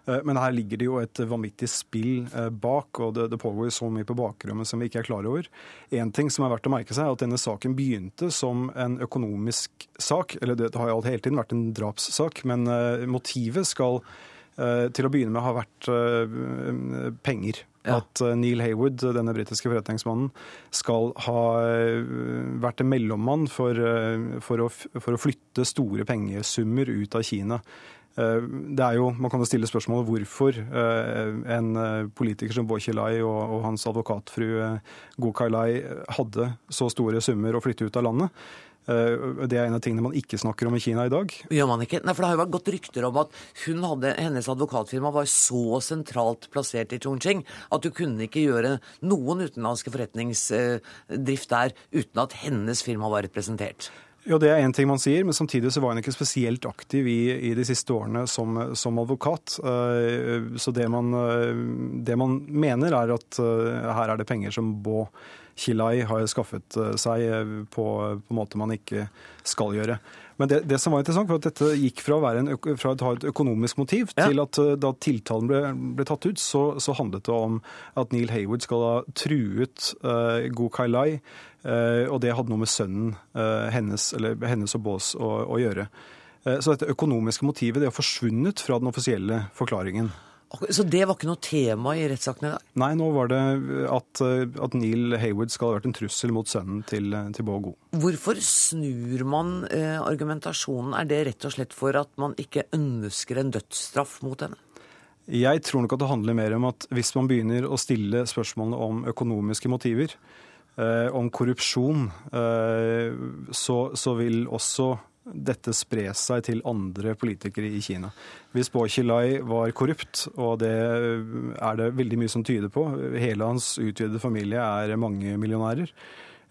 Eh, men her ligger det jo et vanvittig spill eh, bak, og det, det pågår så mye på bakrommet som vi ikke er klar over. En ting som er verdt å merke seg, er at denne saken begynte som en økonomisk sak. Eller det har jo hele tiden vært en drapssak, men eh, motivet skal til å begynne med ha vært penger. Ja. At Neil Haywood, denne britiske forretningsmannen, skal ha vært en mellommann for, for, å, for, å, flytte store pengesummer ut av Kina. Eh, det er jo, Man kan jo stille spørsmålet hvorfor eh, en eh, politiker som Bo Xilai og, og hans advokatfru Go Kailai hadde så store summer å flytte ut av landet. Det er en av tingene man ikke snakker om i Kina i dag. Gjør man ikke? Nei, for Det har jo vært gått rykter om at hadde, hennes advokatfirma var så sentralt plassert i Chongqing at du kunne ikke gjøre noen utenlandske forretningsdrift der uten at hennes firma var representert. Ja, Det er én ting man sier, men samtidig så var hun ikke spesielt aktiv i, i de siste årene som, som advokat. Uh, så det man, uh, det man, mener, er at her er det penger som Bo Kilai har skaffet seg på, på en måte man ikke skal gjøre. Men det, det, som var interessant, var at dette gikk fra å, en, fra å ha et økonomisk motiv ja. til at da tiltalen ble, ble tatt ut, så, så, handlet det om at Neil Hayward skal ha truet uh, Go Kai Lai Eh, og det hadde noe med sønnen uh, hennes, eller hennes og Bås å, å gjøre. Eh, så dette økonomiske motivet det har forsvunnet fra den offisielle forklaringen. Så det var ikke noe tema i rettssaken i dag? Nei, nå var det at, at, Neil Haywood skal ha vært en trussel mot sønnen til, til Go. Hvorfor snur man eh, argumentasjonen? Er det rett og slett for at man ikke ønsker en dødsstraff mot henne? Jeg tror nok at det handler mer om at hvis man begynner å stille spørsmålene om økonomiske motiver, Eh, om korrupsjon, eh, så, så, vil også dette spre seg til andre politikere i Kina. Hvis Bo Xilai var korrupt, og det er det veldig mye som tyder på, hele hans utvidede familie er mange millionærer,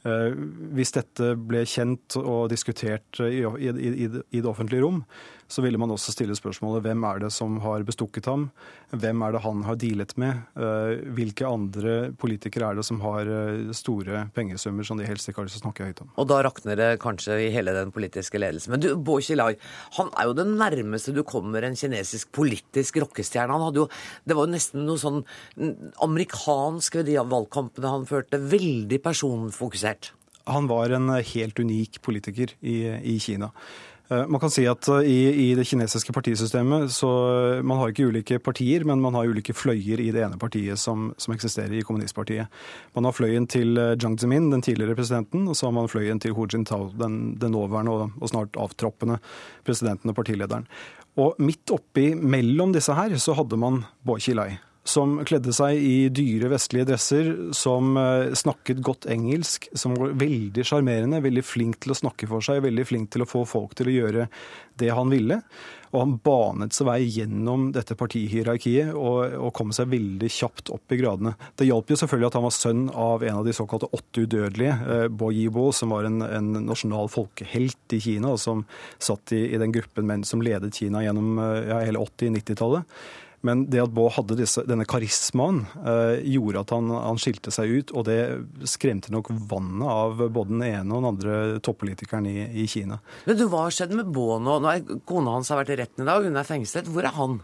Eh, hvis dette ble kjent og diskutert i, det offentlige rom, så ville man også stille spørsmålet hvem er det som har bestukket ham? Hvem er det han har dealet med? Eh, hvilke andre politikere er det som har eh, store pengesummer som de helst ikke har lyst til å snakke høyt om? Og da rakner det kanskje i hele den politiske ledelsen. Men du, Bo Xilai, han er jo det nærmeste du kommer en kinesisk politisk rockestjerne. Han hadde jo, Det var jo nesten noe sånn amerikansk ved de valgkampene han førte. Veldig personfokusert. Han var en helt unik politiker i, i Kina. Eh, man kan si at eh, i, i, det kinesiske partisystemet så eh, Man har ikke ulike partier, men man har ulike fløyer i det ene partiet som, som eksisterer i kommunistpartiet. Man har fløyen til Jiang Zemin, den tidligere presidenten, og så har man fløyen til Hu Jintao, den, den nåværende og, og, snart avtroppende presidenten og partilederen. Og midt oppi mellom disse her så hadde man Bo Xilai som kledde seg i dyre vestlige dresser, som eh, snakket godt engelsk, som var veldig sjarmerende, veldig flink til å snakke for seg, veldig flink til å få folk til å gjøre det han ville. Og han banet seg vei gjennom dette partihierarkiet og, og, kom seg veldig kjapt opp i gradene. Det hjalp jo selvfølgelig at han var sønn av en av de såkalte åtte udødelige, eh, Bo Yibo, som var en, en, nasjonal folkehelt i Kina, og som satt i, i den gruppen menn som ledet Kina gjennom eh, ja, hele 80-90-tallet. Men det at Baa hadde disse, denne karismaen, eh, gjorde at han, han, skilte seg ut. Og det skremte nok vannet av både den ene og den andre toppolitikeren i, i Kina. Men du, Hva skjedde med Baa nå? nå er, kona hans har vært i retten i dag, hun er fengslet. Hvor er han?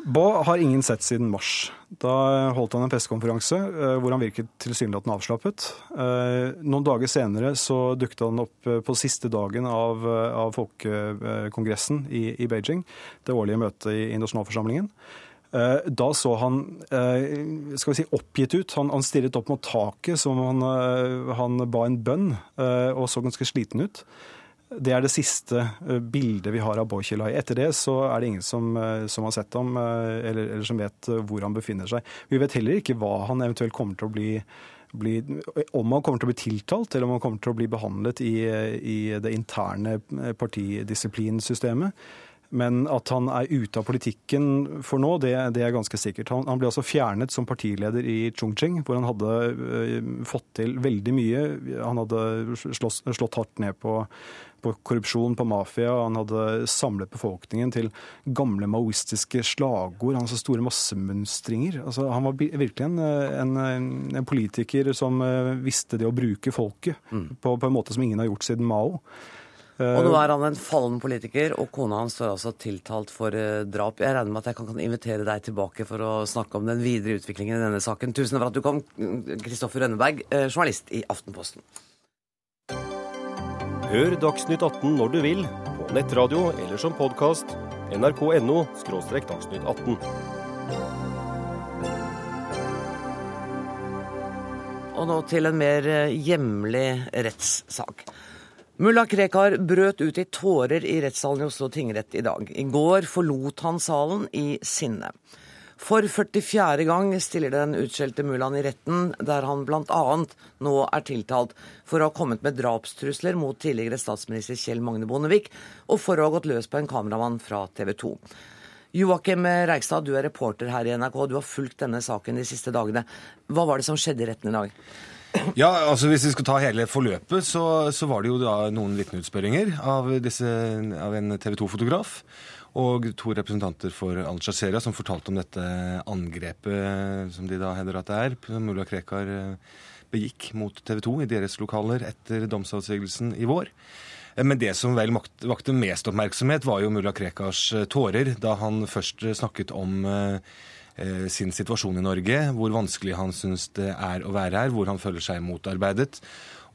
Baa har ingen sett siden mars. Da holdt han en pressekonferanse eh, hvor han virket tilsynelatende avslappet. Eh, noen dager senere så dukket han opp på siste dagen av, av Folkekongressen i, i, Beijing, det årlige møtet i, i nasjonalforsamlingen. Eh, da så han eh, skal vi si, oppgitt ut. Han, han stirret opp mot taket som han, eh, han ba en bønn, og så ganske sliten ut. Det er det siste bildet vi har av Boykilai. Etter det så er det ingen som, som har sett ham, eller, eller, som vet hvor han befinner seg. Vi vet heller ikke hva han eventuelt kommer til å bli, bli om han kommer til å bli tiltalt, eller om han kommer til å bli behandlet i, i det interne partidisiplinsystemet. Men at han er ute av politikken for nå, det, det er ganske sikkert. Han, han, ble altså fjernet som partileder i Chongqing, hvor han hadde uh, fått til veldig mye. Han hadde slåss, slått hardt ned på, på, korrupsjon, på mafia. Han hadde samlet befolkningen til gamle maoistiske slagord. Han hadde store massemønstringer. Altså, han var virkelig en, en, en, politiker som uh, visste det å bruke folket mm. på, på en måte som ingen har gjort siden Mao. Og nå er han en fallen politiker, og kona hans står altså tiltalt for eh, drap. Jeg regner med at jeg kan invitere deg tilbake for å snakke om den videre utviklingen i denne saken. Tusen takk for at du kom, Kristoffer Rønneberg, eh, journalist i Aftenposten. Hør Dagsnytt 18 når du vil, på nettradio eller som podkast. nrk.no – dagsnytt 18. Og nå til en mer eh, hjemlig rettssak. Mulla Krekar brøt ut i tårer i rettssalen i Oslo tingrett i dag. I går forlot han salen i sinne. For 44. gang stiller den utskjelte mullaen i retten, der han bl.a. nå er tiltalt for å ha kommet med drapstrusler mot tidligere statsminister Kjell Magne Bondevik, og for å ha gått løs på en kameramann fra TV 2. Joakim Reigstad, du er reporter her i NRK. Du har fulgt denne saken de siste dagene. Hva var det som skjedde i retten i dag? Ja, altså Hvis vi skal ta hele forløpet, så, så var det jo da noen vitneutspørringer av, av en TV 2-fotograf og to representanter for Al-Jazeera som fortalte om dette angrepet, som de da hevder at det er, som mulla Krekar eh, begikk mot TV 2 i deres lokaler etter domsavsigelsen i vår. Eh, men det som vel vakte mest oppmerksomhet, var jo mulla Krekars eh, tårer da han først snakket om sin situasjon i Norge, hvor vanskelig han syns det er å være her, hvor han føler seg motarbeidet.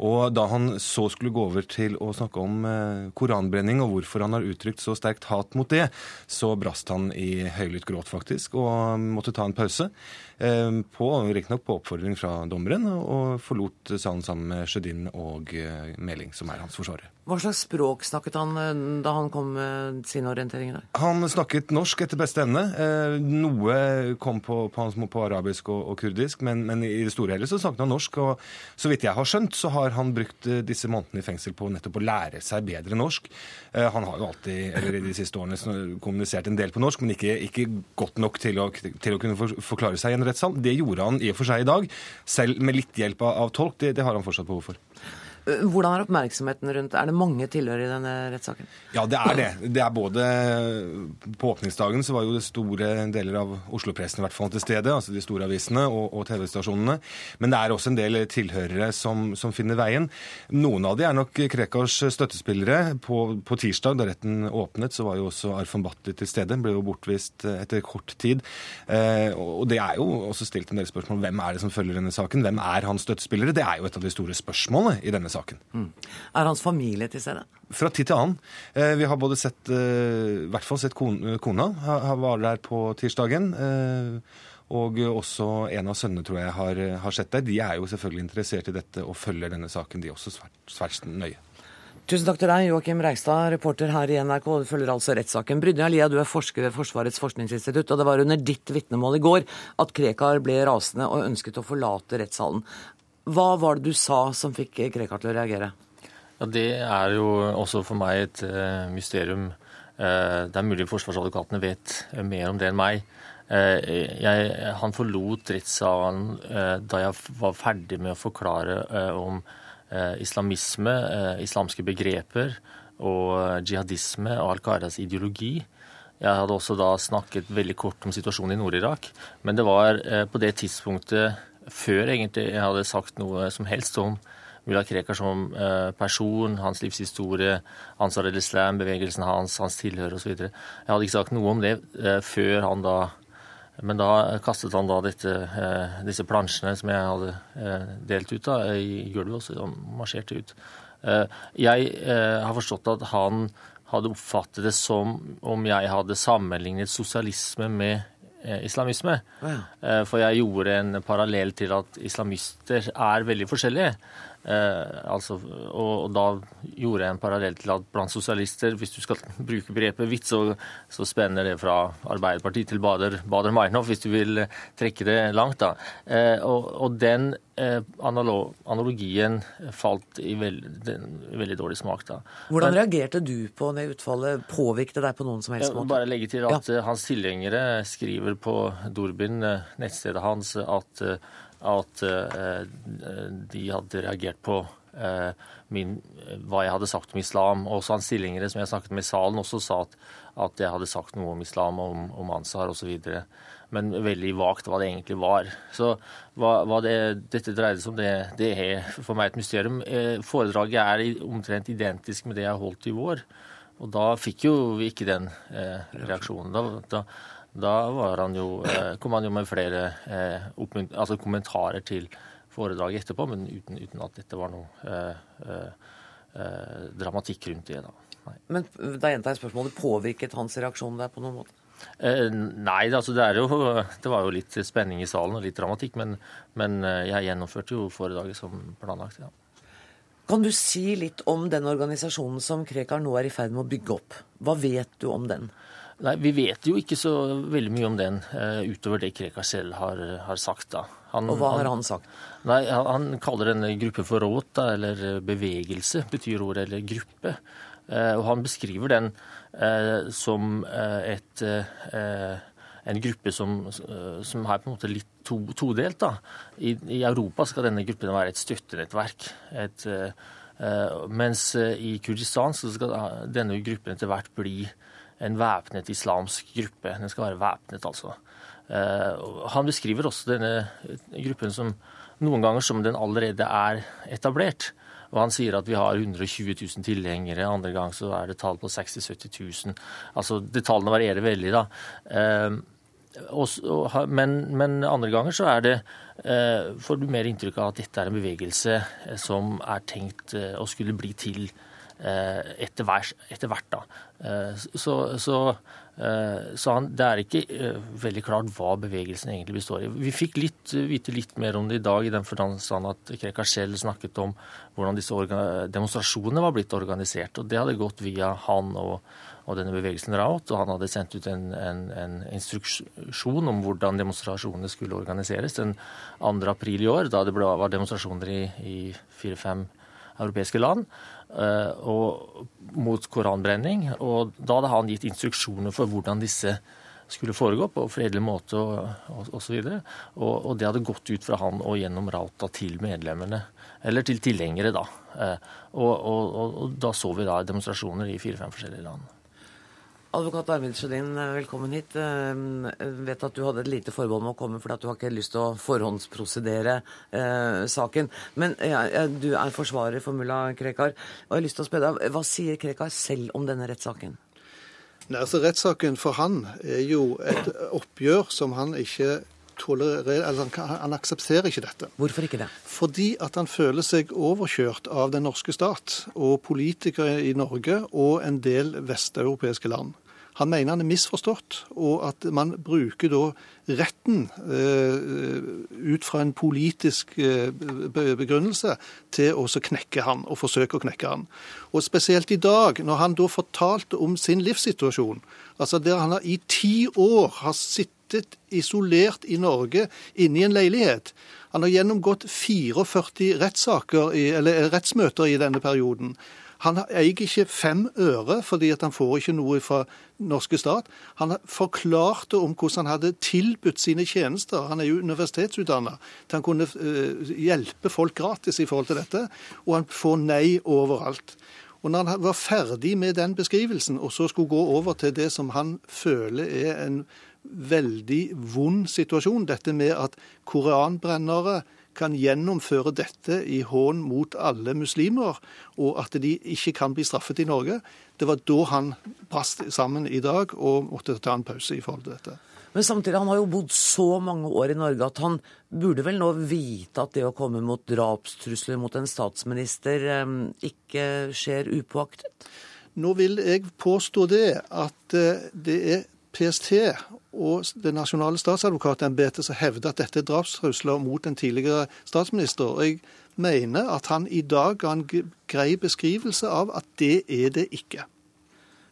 Og da han så skulle gå over til å snakke om eh, koranbrenning og hvorfor han har uttrykt så sterkt hat mot det, så brast han i høylytt gråt, faktisk, og måtte ta en pause. Eh, på, Riktignok på oppfordring fra dommeren, og forlot salen sammen med Sjødin og Meling, som er hans forsvarer. Hva slags språk snakket han eh, da han kom med sin orientering i dag? Han snakket norsk etter beste evne. Eh, noe kom på, på, på arabisk og, og kurdisk, men, men, i det store hele så snakket han norsk. Og så vidt jeg har skjønt, så har han brukt eh, disse månedene i fengsel på nettopp å lære seg bedre norsk. Han har jo alltid, eller i de siste årene, kommunisert en del på norsk, men ikke, ikke godt nok til å, til å, kunne forklare seg i en rettssal. Det gjorde han i og for seg i dag, selv med litt hjelp av, tolk. Det, det har han fortsatt behov for. Hvordan er oppmerksomheten rundt Er det mange tilhørere i denne rettssaken? Ja, det er det. Det er både På åpningsdagen så var jo det store deler av Oslo-pressen i til stede, altså de store avisene og, og TV-stasjonene. Men det er også en del tilhørere som, som, finner veien. Noen av de er nok Krekars støttespillere. På, på, tirsdag, da retten åpnet, så var jo også Arfan Bhatti til stede. Ble jo bortvist etter kort tid. Eh, og det er jo også stilt en del spørsmål. Hvem er det som følger denne saken? Hvem er hans støttespillere? Det er jo et av de store spørsmålene i denne saken saken. Mm. Er hans familie til stede? Fra tid til annen. Eh, vi har både sett, eh, i hvert fall sett kona, Han var der på tirsdagen. Eh, og også en av sønnene tror jeg har, har sett der. De er jo selvfølgelig interessert i dette og følger denne saken, de også svært, svært nøye. Tusen takk til deg, Joakim Reigstad, reporter her i NRK. Du følger altså rettssaken. Brynja Lia, du er forsker ved Forsvarets forskningsinstitutt, og det var under ditt vitnemål i går at Krekar ble rasende og ønsket å forlate rettssalen. Hva var det du sa som fikk Krekar til å reagere? Ja, Det er jo også for meg et uh, mysterium. Uh, det er mulig forsvarsadvokatene vet uh, mer om det enn meg. Jeg, han forlot rettssalen da jeg var ferdig med å forklare om islamisme, islamske begreper og jihadisme og Al Qaidas ideologi. Jeg hadde også da snakket veldig kort om situasjonen i Nord-Irak, men det var på det tidspunktet før egentlig jeg hadde sagt noe som helst om Mulla Krekar som eh, person, hans livshistorie, Ansar el-Islam, bevegelsen hans, hans tilhør osv. Jeg hadde ikke sagt noe om det eh, før han da Men da kastet han da dette, eh, disse plansjene som jeg hadde delt ut da, i gulvet, og så marsjerte ut. Jeg har forstått at han hadde oppfattet det som om jeg hadde sammenlignet sosialisme med islamisme. Ja. Eh, for jeg gjorde en parallell til at islamister er veldig forskjellige. Eh, altså, og, og, da gjorde jeg en parallell til at blant sosialister, hvis du skal *laughs* bruke begrepet vits, så, så spenner det fra Arbeiderpartiet til Bader, Bader Meinhof, hvis du vil eh, trekke det langt. da. Eh, og, og, den eh, analogien falt i veld, veldig dårlig smak. da. Hvordan Men, reagerte du på det utfallet? Påvirket det deg på noen som helst måte? Bare legge til at ja. Eh, hans tilhengere skriver på Dorbin, eh, nettstedet hans, at at eh, de hadde reagert på eh, min, hva jeg hadde sagt om islam. Også hans stillingere som jeg snakket med i salen, også sa at, at jeg hadde sagt noe om islam, om, om Ansar osv. Men veldig vagt hva det egentlig var. Så hva, hva det, dette dreide seg om, det, det, er for meg et mysterium. Eh, foredraget er omtrent identisk med det jeg holdt i vår. Og da fikk jo vi ikke den eh, reaksjonen. Da, da, da han jo, eh, kom han jo med flere eh, altså kommentarer til foredraget etterpå, men uten, uten at dette var noe eh, dramatikk rundt det. da. Nei. Men da gjentar jeg spørsmålet. Påvirket hans reaksjon der på noen måte? Eh, nei, altså det, jo, det, var jo litt spenning i salen og litt dramatikk, men, men jeg gjennomførte jo foredraget som planlagt. ja. Kan du si litt om den organisasjonen som Krekar nå er i ferd med å bygge opp? Hva vet du om den? Nei, Vi vet jo ikke så veldig mye om den, uh, utover det Krekar selv har, har sagt. da. Han, og hva har han sagt? Nei, Han, han kaller denne gruppe for råd, da, eller bevegelse, betyr ordet, eller gruppe. Uh, og han beskriver den som et, en gruppe som, som, er på en måte litt to, todelt. da. I, I, Europa skal denne gruppen være et støttenettverk. Et, mens i Kurdistan skal denne gruppen etter hvert bli en væpnet islamsk gruppe. Den skal være væpnet, altså. Eh, han beskriver også denne gruppen som noen ganger som den allerede er etablert. Og han sier at vi har 120 000 tilhengere, andre gang så er det tall på 60 000-70 000. Altså, det Tallene varierer veldig, da. Eh, men, men, andre ganger så er det eh, får du mer inntrykk av at dette er en bevegelse som er tenkt å skulle bli til etter hvert. Etter hvert da. Eh, så, så, eh, så han, det er ikke eh, veldig klart hva bevegelsen egentlig består i. Vi fikk litt, vite litt mer om det i dag, i den forstand at Krekar selv snakket om hvordan disse demonstrasjonene var blitt organisert. og Det hadde gått via han og, og denne bevegelsen Raut. Og han hadde sendt ut en, en, en instruksjon om hvordan demonstrasjonene skulle organiseres den 2. april i år, da det ble, var demonstrasjoner i, i fire-fem europeiske land. Eh, og, mot koranbrenning. Og da hadde han gitt instruksjoner for hvordan disse skulle foregå på fredelig måte og osv. Og, og, og det hadde gått ut fra han og gjennom Rauta til medlemmene, eller til tilhengere, da. Eh, og, og da så vi da demonstrasjoner i fire-fem forskjellige land. Advokat Arvid Sjødin, velkommen hit. Jeg eh, vet at du hadde et lite forbehold med å komme fordi at du har ikke lyst til å forhåndsprosedere eh, saken. Men ja, du er forsvarer for mulla Krekar. Og jeg har lyst til å spørre deg, Hva sier Krekar selv om denne rettssaken? Nei, altså Rettssaken for han er jo et oppgjør som han ikke tolererer altså han, han aksepterer ikke dette. Hvorfor ikke det? Fordi at han føler seg overkjørt av den norske stat og politikere i Norge og en del vesteuropeiske land. Han mener han er misforstått, og at man bruker da retten eh, ut fra en politisk eh, begrunnelse til å knekke han, og forsøke å knekke han. Og spesielt i dag, når han da fortalte om sin livssituasjon, altså der han i ti år har sittet isolert i Norge inne i en leilighet. Han har gjennomgått 44 rettssaker, eller rettsmøter i denne perioden. Han eier ikke fem øre, fordi han får ikke noe fra norske stat. Han forklarte om hvordan han hadde tilbudt sine tjenester. Han er jo universitetsutdanna. Han kunne uh, hjelpe folk gratis i forhold til dette, og han får nei overalt. Og når han var ferdig med den beskrivelsen, og så skulle gå over til det som han føler er en veldig vond situasjon, dette med at koranbrennere kan gjennomføre dette i hån mot alle muslimer, og at de ikke kan bli straffet i Norge. Det var da han brast sammen i dag og måtte ta en pause i forhold til dette. Men samtidig, han har jo bodd så mange år i Norge at han burde vel nå vite at det å komme mot drapstrusler mot en statsminister eh, ikke skjer upåaktet? Nå vil jeg påstå det at eh, det er PST og det nasjonale statsadvokatembetet som hevder at dette er drapstrusler mot en tidligere statsminister. Og jeg mener at han i dag ga en grei beskrivelse av at det er det ikke.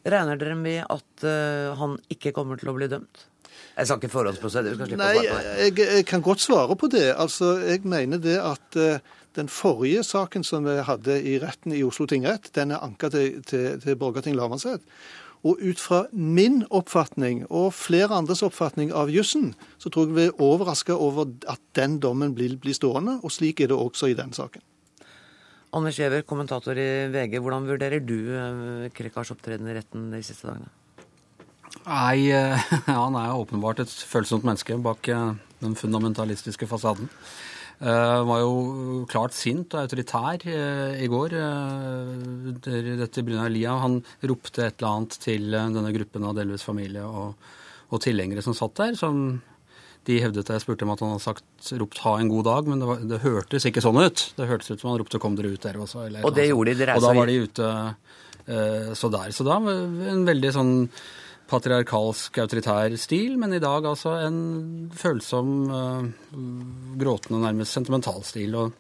Regner dere med at uh, han ikke kommer til å bli dømt? Jeg skal ikke forhåndsprosedere. Nei, jeg, jeg, kan godt svare på det. Altså, Jeg mener det at uh, den forrige saken som vi hadde i retten i Oslo tingrett, den er anka til, til, til Borgarting lagmannsrett. Og ut fra min oppfatning og flere andres oppfatning av jussen, så tror jeg vi er overraska over at den dommen blir, blir, stående, og slik er det også i den saken. Anders Giæver, kommentator i VG. Hvordan vurderer du eh, Krekars opptreden i retten de siste dagene? Nei, *laughs* eh, Han er åpenbart et følsomt menneske bak eh, den fundamentalistiske fasaden. Han var jo klart sint og autoritær i går under dette Brunei Lia. Han ropte et eller annet til denne gruppen av delvis familie og, og tilhengere som satt der, som de hevdet jeg spurte om at han hadde sagt, ropt 'ha en god dag', men det, var, det, hørtes ikke sånn ut. Det hørtes ut som han ropte 'kom dere ut dere også'. Eller, og det gjorde de? Dere og da var de ute uh, så der. Så da en veldig sånn patriarkalsk, autoritær stil, men i dag altså en følsom, uh, gråtende, nærmest sentimental stil. og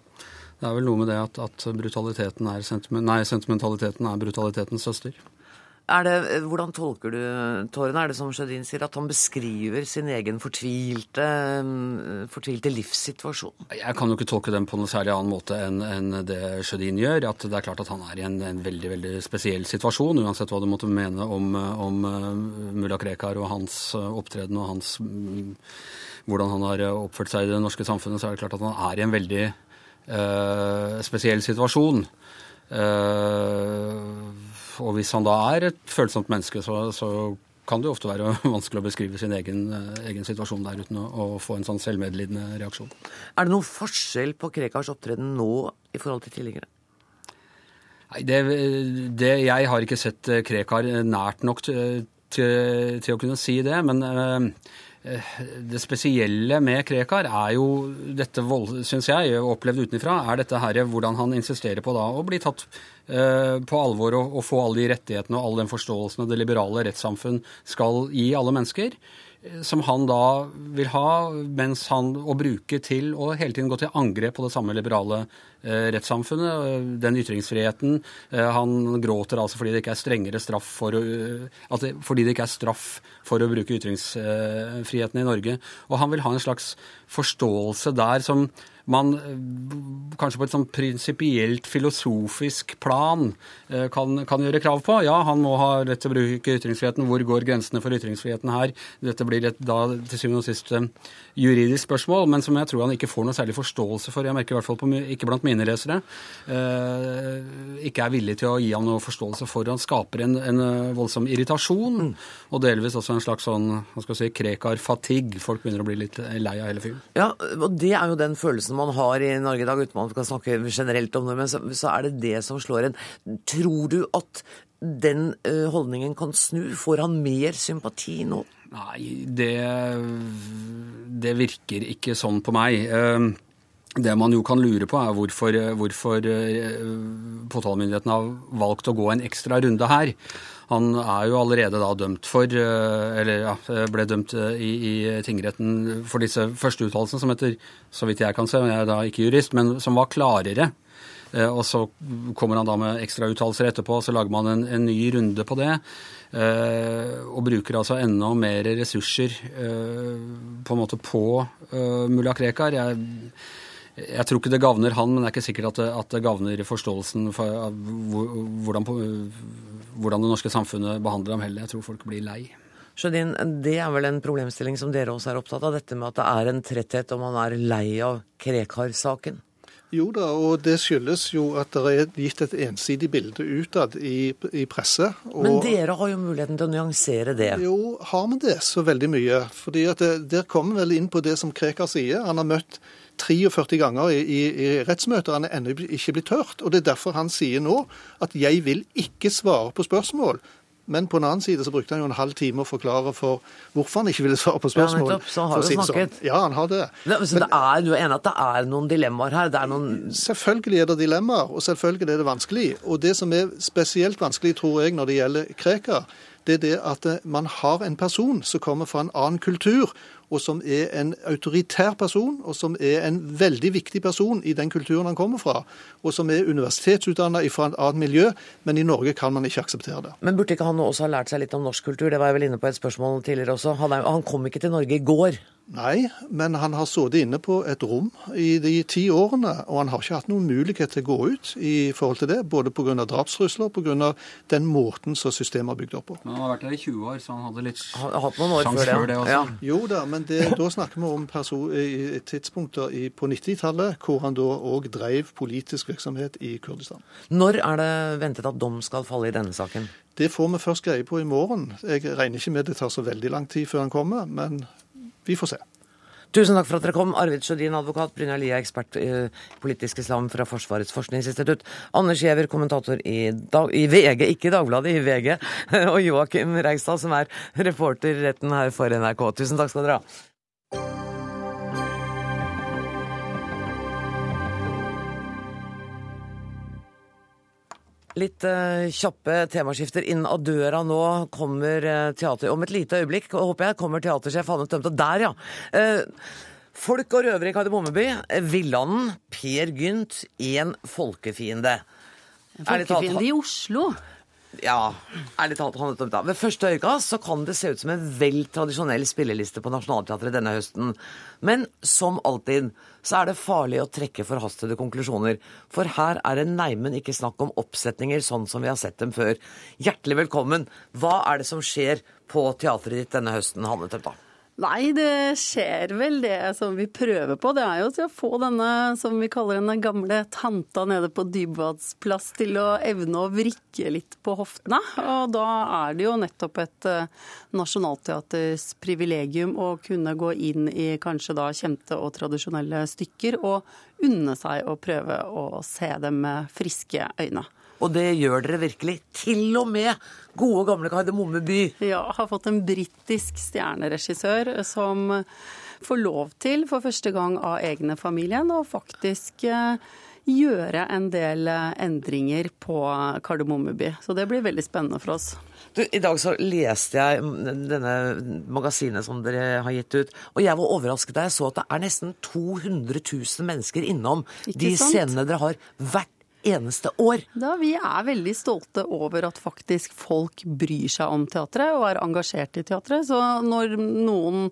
det er vel noe med det at, at nei, sentimentaliteten er brutalitetens søster. Er det, hvordan tolker du tårene? Er det som Sjødin sier, at han beskriver sin egen fortvilte, mm, fortvilte, livssituasjon? Jeg kan jo ikke tolke den på noe særlig annen måte enn, enn det Sjødin gjør. At det er klart at han er i en, en, veldig veldig spesiell situasjon, uansett hva du måtte mene om, om uh, mulla Krekar og hans uh, opptreden og hans um, hvordan han har oppført seg i det norske samfunnet, så er det klart at han er i en veldig uh, spesiell situasjon. Uh, og hvis han da er et følsomt menneske, så, så kan det jo ofte være *laughs* vanskelig å beskrive sin egen, eh, egen situasjon der uten å, å, få en sånn selvmedlidende reaksjon. Er det noen forskjell på Krekars opptreden nå i forhold til tidligere? Nei, det, det, Jeg har ikke sett eh, Krekar nært nok til, til, til å kunne si det. Men uh, det spesielle med Krekar er jo dette, syns jeg, opplevd utenfra, er dette her hvordan han insisterer på da å bli tatt Eh, på alvor og få alle de rettighetene og all den forståelsen det liberale rettssamfunn skal gi alle mennesker. eh, som han da vil ha, mens han å bruke til å hele tiden gå til angrep på det samme liberale eh, rettssamfunnet, den ytringsfriheten. Eh, han gråter altså fordi det ikke er strengere straff for å, det, fordi det ikke er straff for å bruke ytringsfriheten i Norge. Og han vil ha en slags forståelse der som man eh, kanskje på et sånn prinsipielt filosofisk plan eh, kan, kan, gjøre krav på. Ja, han må ha rett til å bruke ytringsfriheten. Hvor går grensene for ytringsfriheten her? Dette blir et, da til syvende og sist eh, juridisk spørsmål, men som jeg tror han ikke får noe særlig forståelse for. Jeg merker i hvert fall på, ikke blant mine lesere. ikke er villig til å gi ham noe forståelse for. Han skaper en, en voldsom irritasjon, mm. og delvis også en slags sånn hva skal jeg si, krekar-fatigue. Folk begynner å bli litt lei av hele fyren. Ja, og det er jo den følelsen følelsen man har i Norge i dag, uten man kan snakke generelt om det, men så, så er det det som slår en. Tror du at den uh, holdningen kan snu? Får han mer sympati nå? Nei, det, det virker ikke sånn på meg. Uh, det man jo kan lure på, er hvorfor, hvorfor uh, påtalemyndigheten har valgt å gå en ekstra runde her. Han er jo allerede da dømt for, eh, eller ja, ble dømt eh, i, i tingretten for disse første uttalelsene, som heter, så vidt jeg kan se, jeg er da ikke jurist, men som var klarere. Eh, og så kommer han da med ekstrauttalelser etterpå, og så lager man en, en, ny runde på det. Og bruker altså enda mer ressurser på en måte på mulla Krekar. Jeg jeg tror ikke det gagner han, men det er ikke sikkert at det, det gagner forståelsen for hvordan, hvordan, det norske samfunnet behandler ham heller. Jeg tror folk blir lei. Sjødin, det er vel en problemstilling som dere også er opptatt av, dette med at det er en tretthet og man er lei av Krekar-saken? Jo da, og det skyldes jo at det er gitt et ensidig bilde utad i, i presse. Og... Men dere har jo muligheten til å nyansere det? Jo, har vi det så veldig mye? Fordi at det, Der kommer vel inn på det som Krekar sier. Han har møtt 43 ganger i, i, i rettsmøter. Han er ennå ikke blitt hørt. og Det er derfor han sier nå at 'jeg vil ikke svare på spørsmål'. Men på en annen side så brukte han jo en halv time å forklare for hvorfor han ikke ville svare på spørsmål. Ja, så han har jo sånn. snakket. Ja, han har det. Ja, så Men, det er, du er enig at det er noen dilemmaer her? Det er noen... Selvfølgelig er det dilemmaer, og selvfølgelig er det vanskelig. Og det som er spesielt vanskelig, tror jeg, når det gjelder Krekar, det er det at eh, man har en person som kommer fra en annen kultur, og som er en autoritær person, og som er en veldig viktig person i den kulturen han kommer fra, og som er universitetsutdanna fra et annet miljø, men i Norge kan man ikke akseptere det. Men burde ikke han også ha lært seg litt om norsk kultur? Det var jeg vel inne på et spørsmål tidligere også. Han, han kom ikke til Norge i går. Nei, men han har sittet inne på et rom i de ti årene, og han har ikke hatt noen mulighet til å gå ut i forhold til det, både pga. drapstrusler og pga. den måten som systemet er bygd opp på. Men han har vært der i 20 år, så han hadde litt hatt noen år det. før det. også. Ja. Jo da, men det, da snakker vi om tidspunkter i, på 90-tallet, hvor han da òg drev politisk virksomhet i Kurdistan. Når er det ventet at dom skal falle i denne saken? Det får vi først greie på i morgen. Jeg regner ikke med det tar så veldig lang tid før han kommer, men vi får se. Tusen takk for at dere kom. Arvid Sjødin, advokat. Brynja Lie, ekspert i politisk islam fra Forsvarets forskningsinstitutt. Anders Giæver, kommentator i, dag, i VG, ikke Dagbladet, i VG. *laughs* Og Joakim Reigstad, som er reporter i retten her for NRK. Tusen takk skal dere ha. Litt eh, kjappe temaskifter inn av døra nå kommer eh, teater... Om et lite øyeblikk håper jeg kommer teatersjef Hanne Tømte. Der, ja. Eh, folk og røvere i Kardemommeby. Villanden, Per Gynt, én folkefiende. En Folkefiende i Oslo. Ja, ærlig talt, Hanne det. Ved første øyekast så kan det se ut som en vel tradisjonell spilleliste på Nationaltheatret denne høsten. Men som alltid så er det farlig å trekke forhastede konklusjoner. For her er det neimen ikke snakk om oppsetninger sånn som vi har sett dem før. Hjertelig velkommen. Hva er det som skjer på teatret ditt denne høsten, Hanne Tømta? Nei, det skjer vel det som vi prøver på. Det er jo til å få denne, som vi kaller denne gamle tanta nede på Dybvadsplass til å evne å vrikke litt på hoftene. Og da er det jo nettopp et nasjonalteaters privilegium å kunne gå inn i kanskje da kjente og tradisjonelle stykker og unne seg å prøve å se dem med friske øyne. Og det gjør dere virkelig. Til og med gode, gamle Kardemomme by. Ja, har fått en britisk stjerneregissør som får lov til for første gang av egne familien å faktisk eh, gjøre en del eh, endringer på Kardemommeby. Så det blir veldig spennende for oss. Du, I dag så leste jeg denne magasinet som dere har gitt ut, og jeg var overrasket da jeg så at det er nesten 200 000 mennesker innom Ikke de sant? scenene dere har hvert eneste år. Da Vi er veldig stolte over at faktisk folk bryr seg om teatret og er engasjert i teatret. Så når noen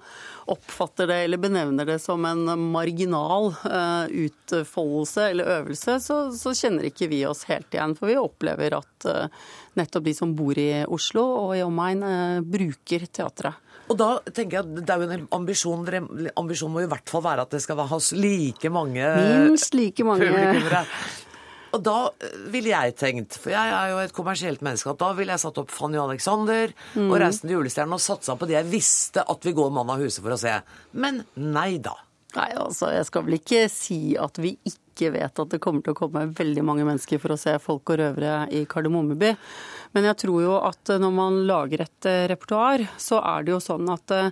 oppfatter det eller benevner det som en marginal uh, utfoldelse eller øvelse, så, så kjenner ikke vi oss helt igjen. For vi opplever at uh, nettopp de som bor i Oslo og i omegn, uh, bruker teatret. Og da tenker jeg at det er jo en ambisjon, ambisjon ambisjonen må i hvert fall være at det skal ha like mange Minst like mange. Og da eh, ville jeg tenkt, for jeg er jo et kommersielt menneske, at da ville jeg satt opp Fanny og Alexander Mm. og Reisen til julestjernen og satsa på det jeg visste at vi går mann av huset for å se. Men nei da. Nei, altså, jeg skal vel ikke si at vi ikke vet at det kommer til å komme veldig mange mennesker for å se folk og røvere i Kardemommeby. Men jeg tror jo at når man lager et eh, repertoar, så er det jo sånn at eh,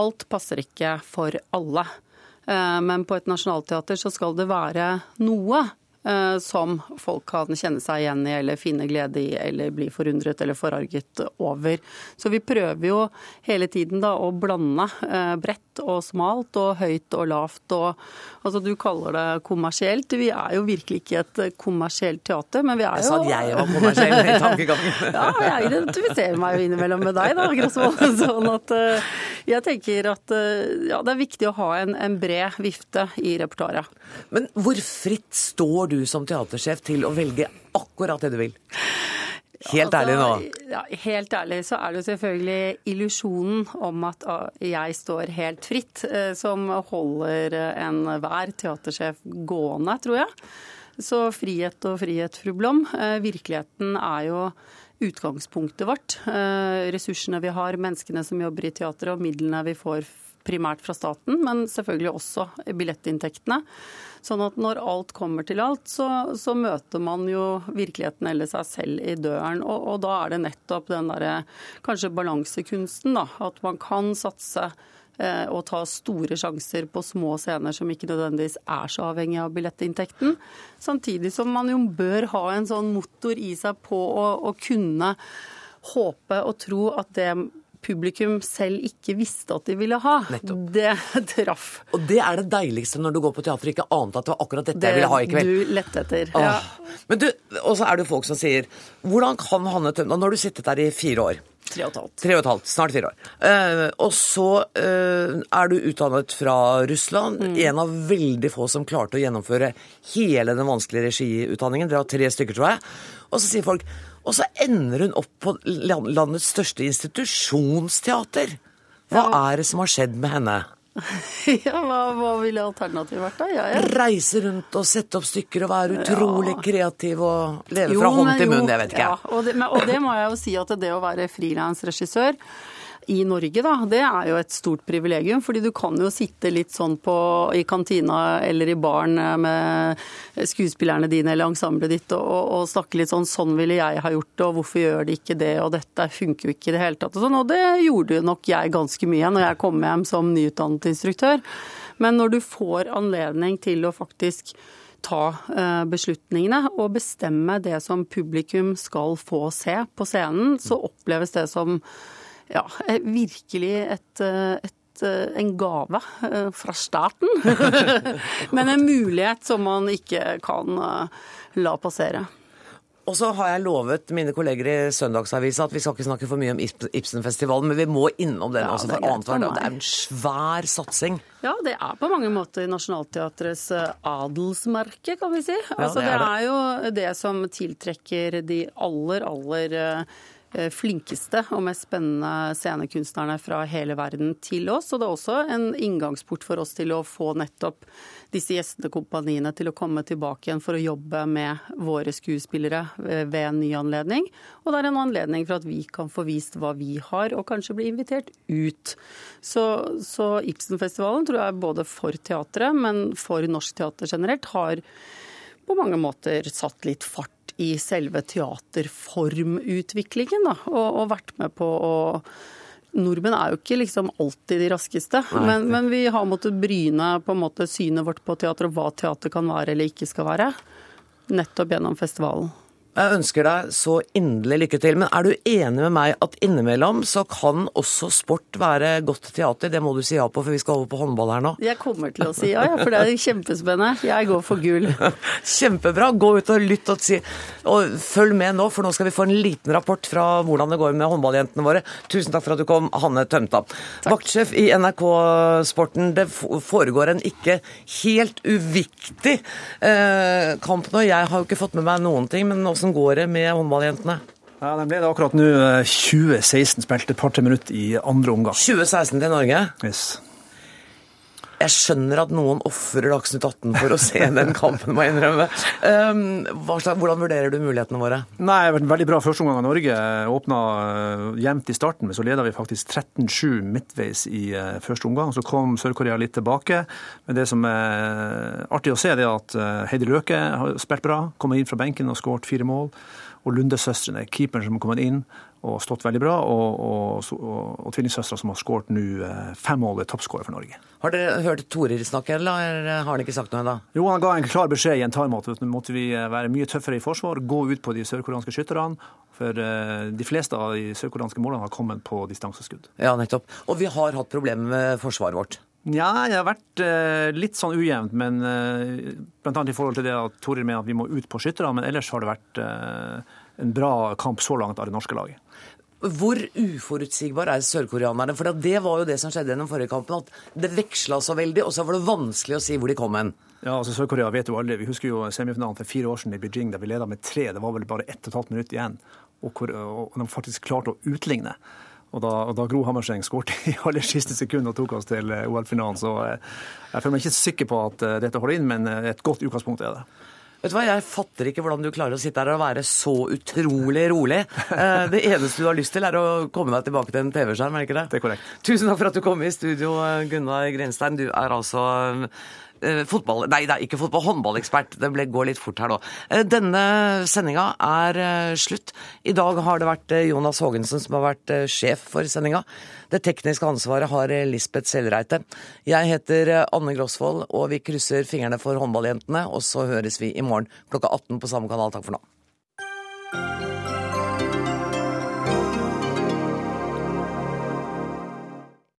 alt passer ikke for alle. Eh, Men på et nasjonalteater så skal det være noe eh, som folk kan kjenne seg igjen i, eller finne glede i, eller bli forundret eller forarget over. Så vi prøver jo hele tiden da å blande eh, bredt og smalt og høyt og lavt. Og, altså Du kaller det kommersielt. Vi er jo virkelig ikke et eh, kommersielt teater, men vi er jo Jeg sa at jeg var kommersiell i tankegangen. *laughs* ja, jeg identifiserer meg jo innimellom med deg, da, Grosvold. *laughs* Sånn at eh, jeg tenker at eh, ja, det er viktig å ha en, en bred vifte i repertoaret. Men hvor fritt står du som teatersjef til å velge akkurat det du vil? Helt ærlig nå. Altså, Ja, helt ærlig så er det jo selvfølgelig illusjonen om at ah, jeg står helt fritt, eh, som holder eh, enhver teatersjef gående, tror jeg. Så frihet og frihet, fru Blom. Eh, Virkeligheten er jo utgangspunktet vårt. Ressursene vi har, menneskene som jobber i teatret og midlene vi får primært fra staten, men selvfølgelig også billettinntektene. Sånn at når alt kommer til alt, så, så møter man jo virkeligheten eller seg selv i døren. Og, og da er det nettopp den derre kanskje balansekunsten, da. At man kan satse eh, og ta store sjanser på små scener som ikke nødvendigvis er så avhengig av billettinntekten. Samtidig som man jo bør ha en sånn motor i seg på å, å kunne håpe og tro at det publikum selv ikke visste at de ville ha. Det *laughs* traff. Og det er det deiligste når du går på teater og ikke ante at det var akkurat dette jeg ville ha i kveld. du lette etter. Ja. Men du, og så er det folk som sier Hvordan kan Hanne tømme Nå har du sittet der i fire år. Tre og et halvt. Tre og et halvt, snart fire år. Uh, og så uh, er du utdannet fra Russland. Mm. En av veldig få som klarte å gjennomføre hele den vanskelige regiutdanningen. Dere har tre stykker, tror jeg. Og så sier folk Og så ender hun opp på landets største institusjonsteater. Hva er det som har skjedd med henne? *laughs* ja, hva, hva ville alternativet vært da? Ja, ja. Reise rundt og sette opp stykker og være utrolig kreativ og leve Jo, fra hånd til munn, jeg vet ikke. Ja, og, det, men, og det må jeg jo si at det å være frilansregissør i Norge, da, det er jo et stort privilegium. fordi du kan jo sitte litt sånn på, i kantina eller i baren med skuespillerne dine eller ensemblet ditt og, og, snakke litt sånn 'sånn ville jeg ha gjort det', og 'hvorfor gjør de ikke det', og 'dette funker jo ikke i det hele tatt'. Og, sånn, og det gjorde jo nok jeg ganske mye når jeg kom hjem som nyutdannet instruktør. Men når du får anledning til å faktisk ta eh, beslutningene og bestemme det som publikum skal få se på scenen, så oppleves det som ja, eh, virkelig et, eh, et eh, en gave fra staten. *laughs* Men en mulighet som man ikke kan la passere. Og så har jeg lovet mine kolleger i Søndagsavisa at vi skal ikke snakke for mye om Ibsenfestivalen, men vi må innom den Ja, også. det For annethvert dag. Det er en svær satsing. Ja, det er på mange måter Nationaltheatrets adelsmerke, kan vi si. altså, det det, er er jo det som tiltrekker de aller, aller flinkeste og mest spennende scenekunstnerne fra hele verden til oss. Og det er også en inngangsport for oss til å få nettopp disse gjestende kompaniene til å komme tilbake igjen for å jobbe med våre skuespillere eh, ved en ny anledning. Og det er en anledning for at vi kan få vist hva vi har, og kanskje bli invitert ut. Så, så Ibsenfestivalen tror jeg både for teatret, men for norsk teater generelt, har på mange måter satt litt fart i selve teaterformutviklingen, da, og, og vært med på å Nordmenn er jo ikke liksom alltid de raskeste, Nei. men, men vi har måttet bryne på en måte synet vårt på teater og hva teater kan være eller ikke skal være, nettopp gjennom festivalen. Jeg ønsker deg så inderlig lykke til. Men er du enig med meg at innimellom så kan også sport være godt teater? Det må du si ja på, for vi skal over på håndball her nå. Jeg kommer til å si ja, for det er kjempespennende. Jeg går for gull. *laughs* Kjempebra. Gå ut og lytt og, si, og følg med nå, for nå skal vi få en liten rapport fra hvordan det går med håndballjentene våre. Tusen takk for at du kom, Hanne Tømta. Vaktsjef i NRK Sporten. Det foregår en ikke helt uviktig eh, kamp nå. Jeg har jo ikke fått med meg noen ting, men åssen går det med håndballjentene? Ja, Den ble det akkurat nå. eh, 2016 spilte et par-tre minutter i andre omgang. 2016 til Norge? Yes. Jeg skjønner at noen ofrer Dagsnytt 18 for å se *laughs* den kampen, må jeg innrømme. Um, slags, hvordan vurderer du mulighetene våre? Nei, det har vært en veldig bra førsteomgang av Norge. Åpna eh, jevnt i starten, men så leda vi faktisk 13-7 midtveis i eh, første omgang. Så kom Sør-Korea litt tilbake. Men det som er artig å se, er at eh, Heidi Løke har spilt bra. Kommet inn fra benken og skåret fire mål. Og Lunde-søstrene, keeperen som har kommet inn og stått veldig bra. Og, og, og, og tvillingsøstera som har skåret nå eh, fem mål, er toppskårer for Norge. Har dere hørt Torer snakke, eller har han ikke sagt noe ennå? Jo, han ga en klar beskjed i en timeout. Nå måtte vi eh, være mye tøffere i forsvar, gå ut på de sørkoreanske skytterne. For eh, de fleste av de sørkoreanske målene har kommet på distanseskudd. Ja, nettopp. Og vi har hatt problemer med forsvaret vårt. Ja, det har vært eh, litt sånn ujevnt, men eh, annet i forhold til det at Toril mener at vi må ut på skytterne. Men ellers har det vært eh, en bra kamp så langt av det norske laget. Hvor uforutsigbar er sørkoreanerne? For det var jo det som skjedde gjennom forrige kampen, at det veksla så veldig, og så var det vanskelig å si hvor de kom hen. Ja, altså Sør-Korea vet jo aldri. Vi husker jo semifinalen for fire år siden i Beijing, der vi leda med tre. Det var vel bare ett og et halvt minutt igjen. Og, hvor, og de faktisk klarte å utligne. Og da, og da Gro Hammerseng skåret i *laughs* aller siste sekund og tok oss til eh, OL-finalen. Så eh, jeg føler meg ikke sikker på at eh, dette holder inn, men et godt utgangspunkt er det. Vet du hva, Jeg fatter ikke hvordan du klarer å sitte her og være så utrolig rolig. Det eneste du har lyst til, er å komme deg tilbake til en TV-skjerm, er det ikke det? Det er korrekt. Tusen takk for at du kom i studio, Gunnar Grenstein. Du er altså fotball... Nei, er ikke fotball, håndballekspert. Det ble, går litt fort her nå. Eh, Denne sendinga er eh, slutt. I dag har det vært eh, Jonas Haagensen som har vært eh, sjef for sendinga. Det tekniske ansvaret har eh, Lisbeth Selreite. Jeg heter eh, Anne Grosvold, og vi krysser fingrene for håndballjentene. Og så høres vi i morgen klokka 18 på samme kanal. Takk for nå.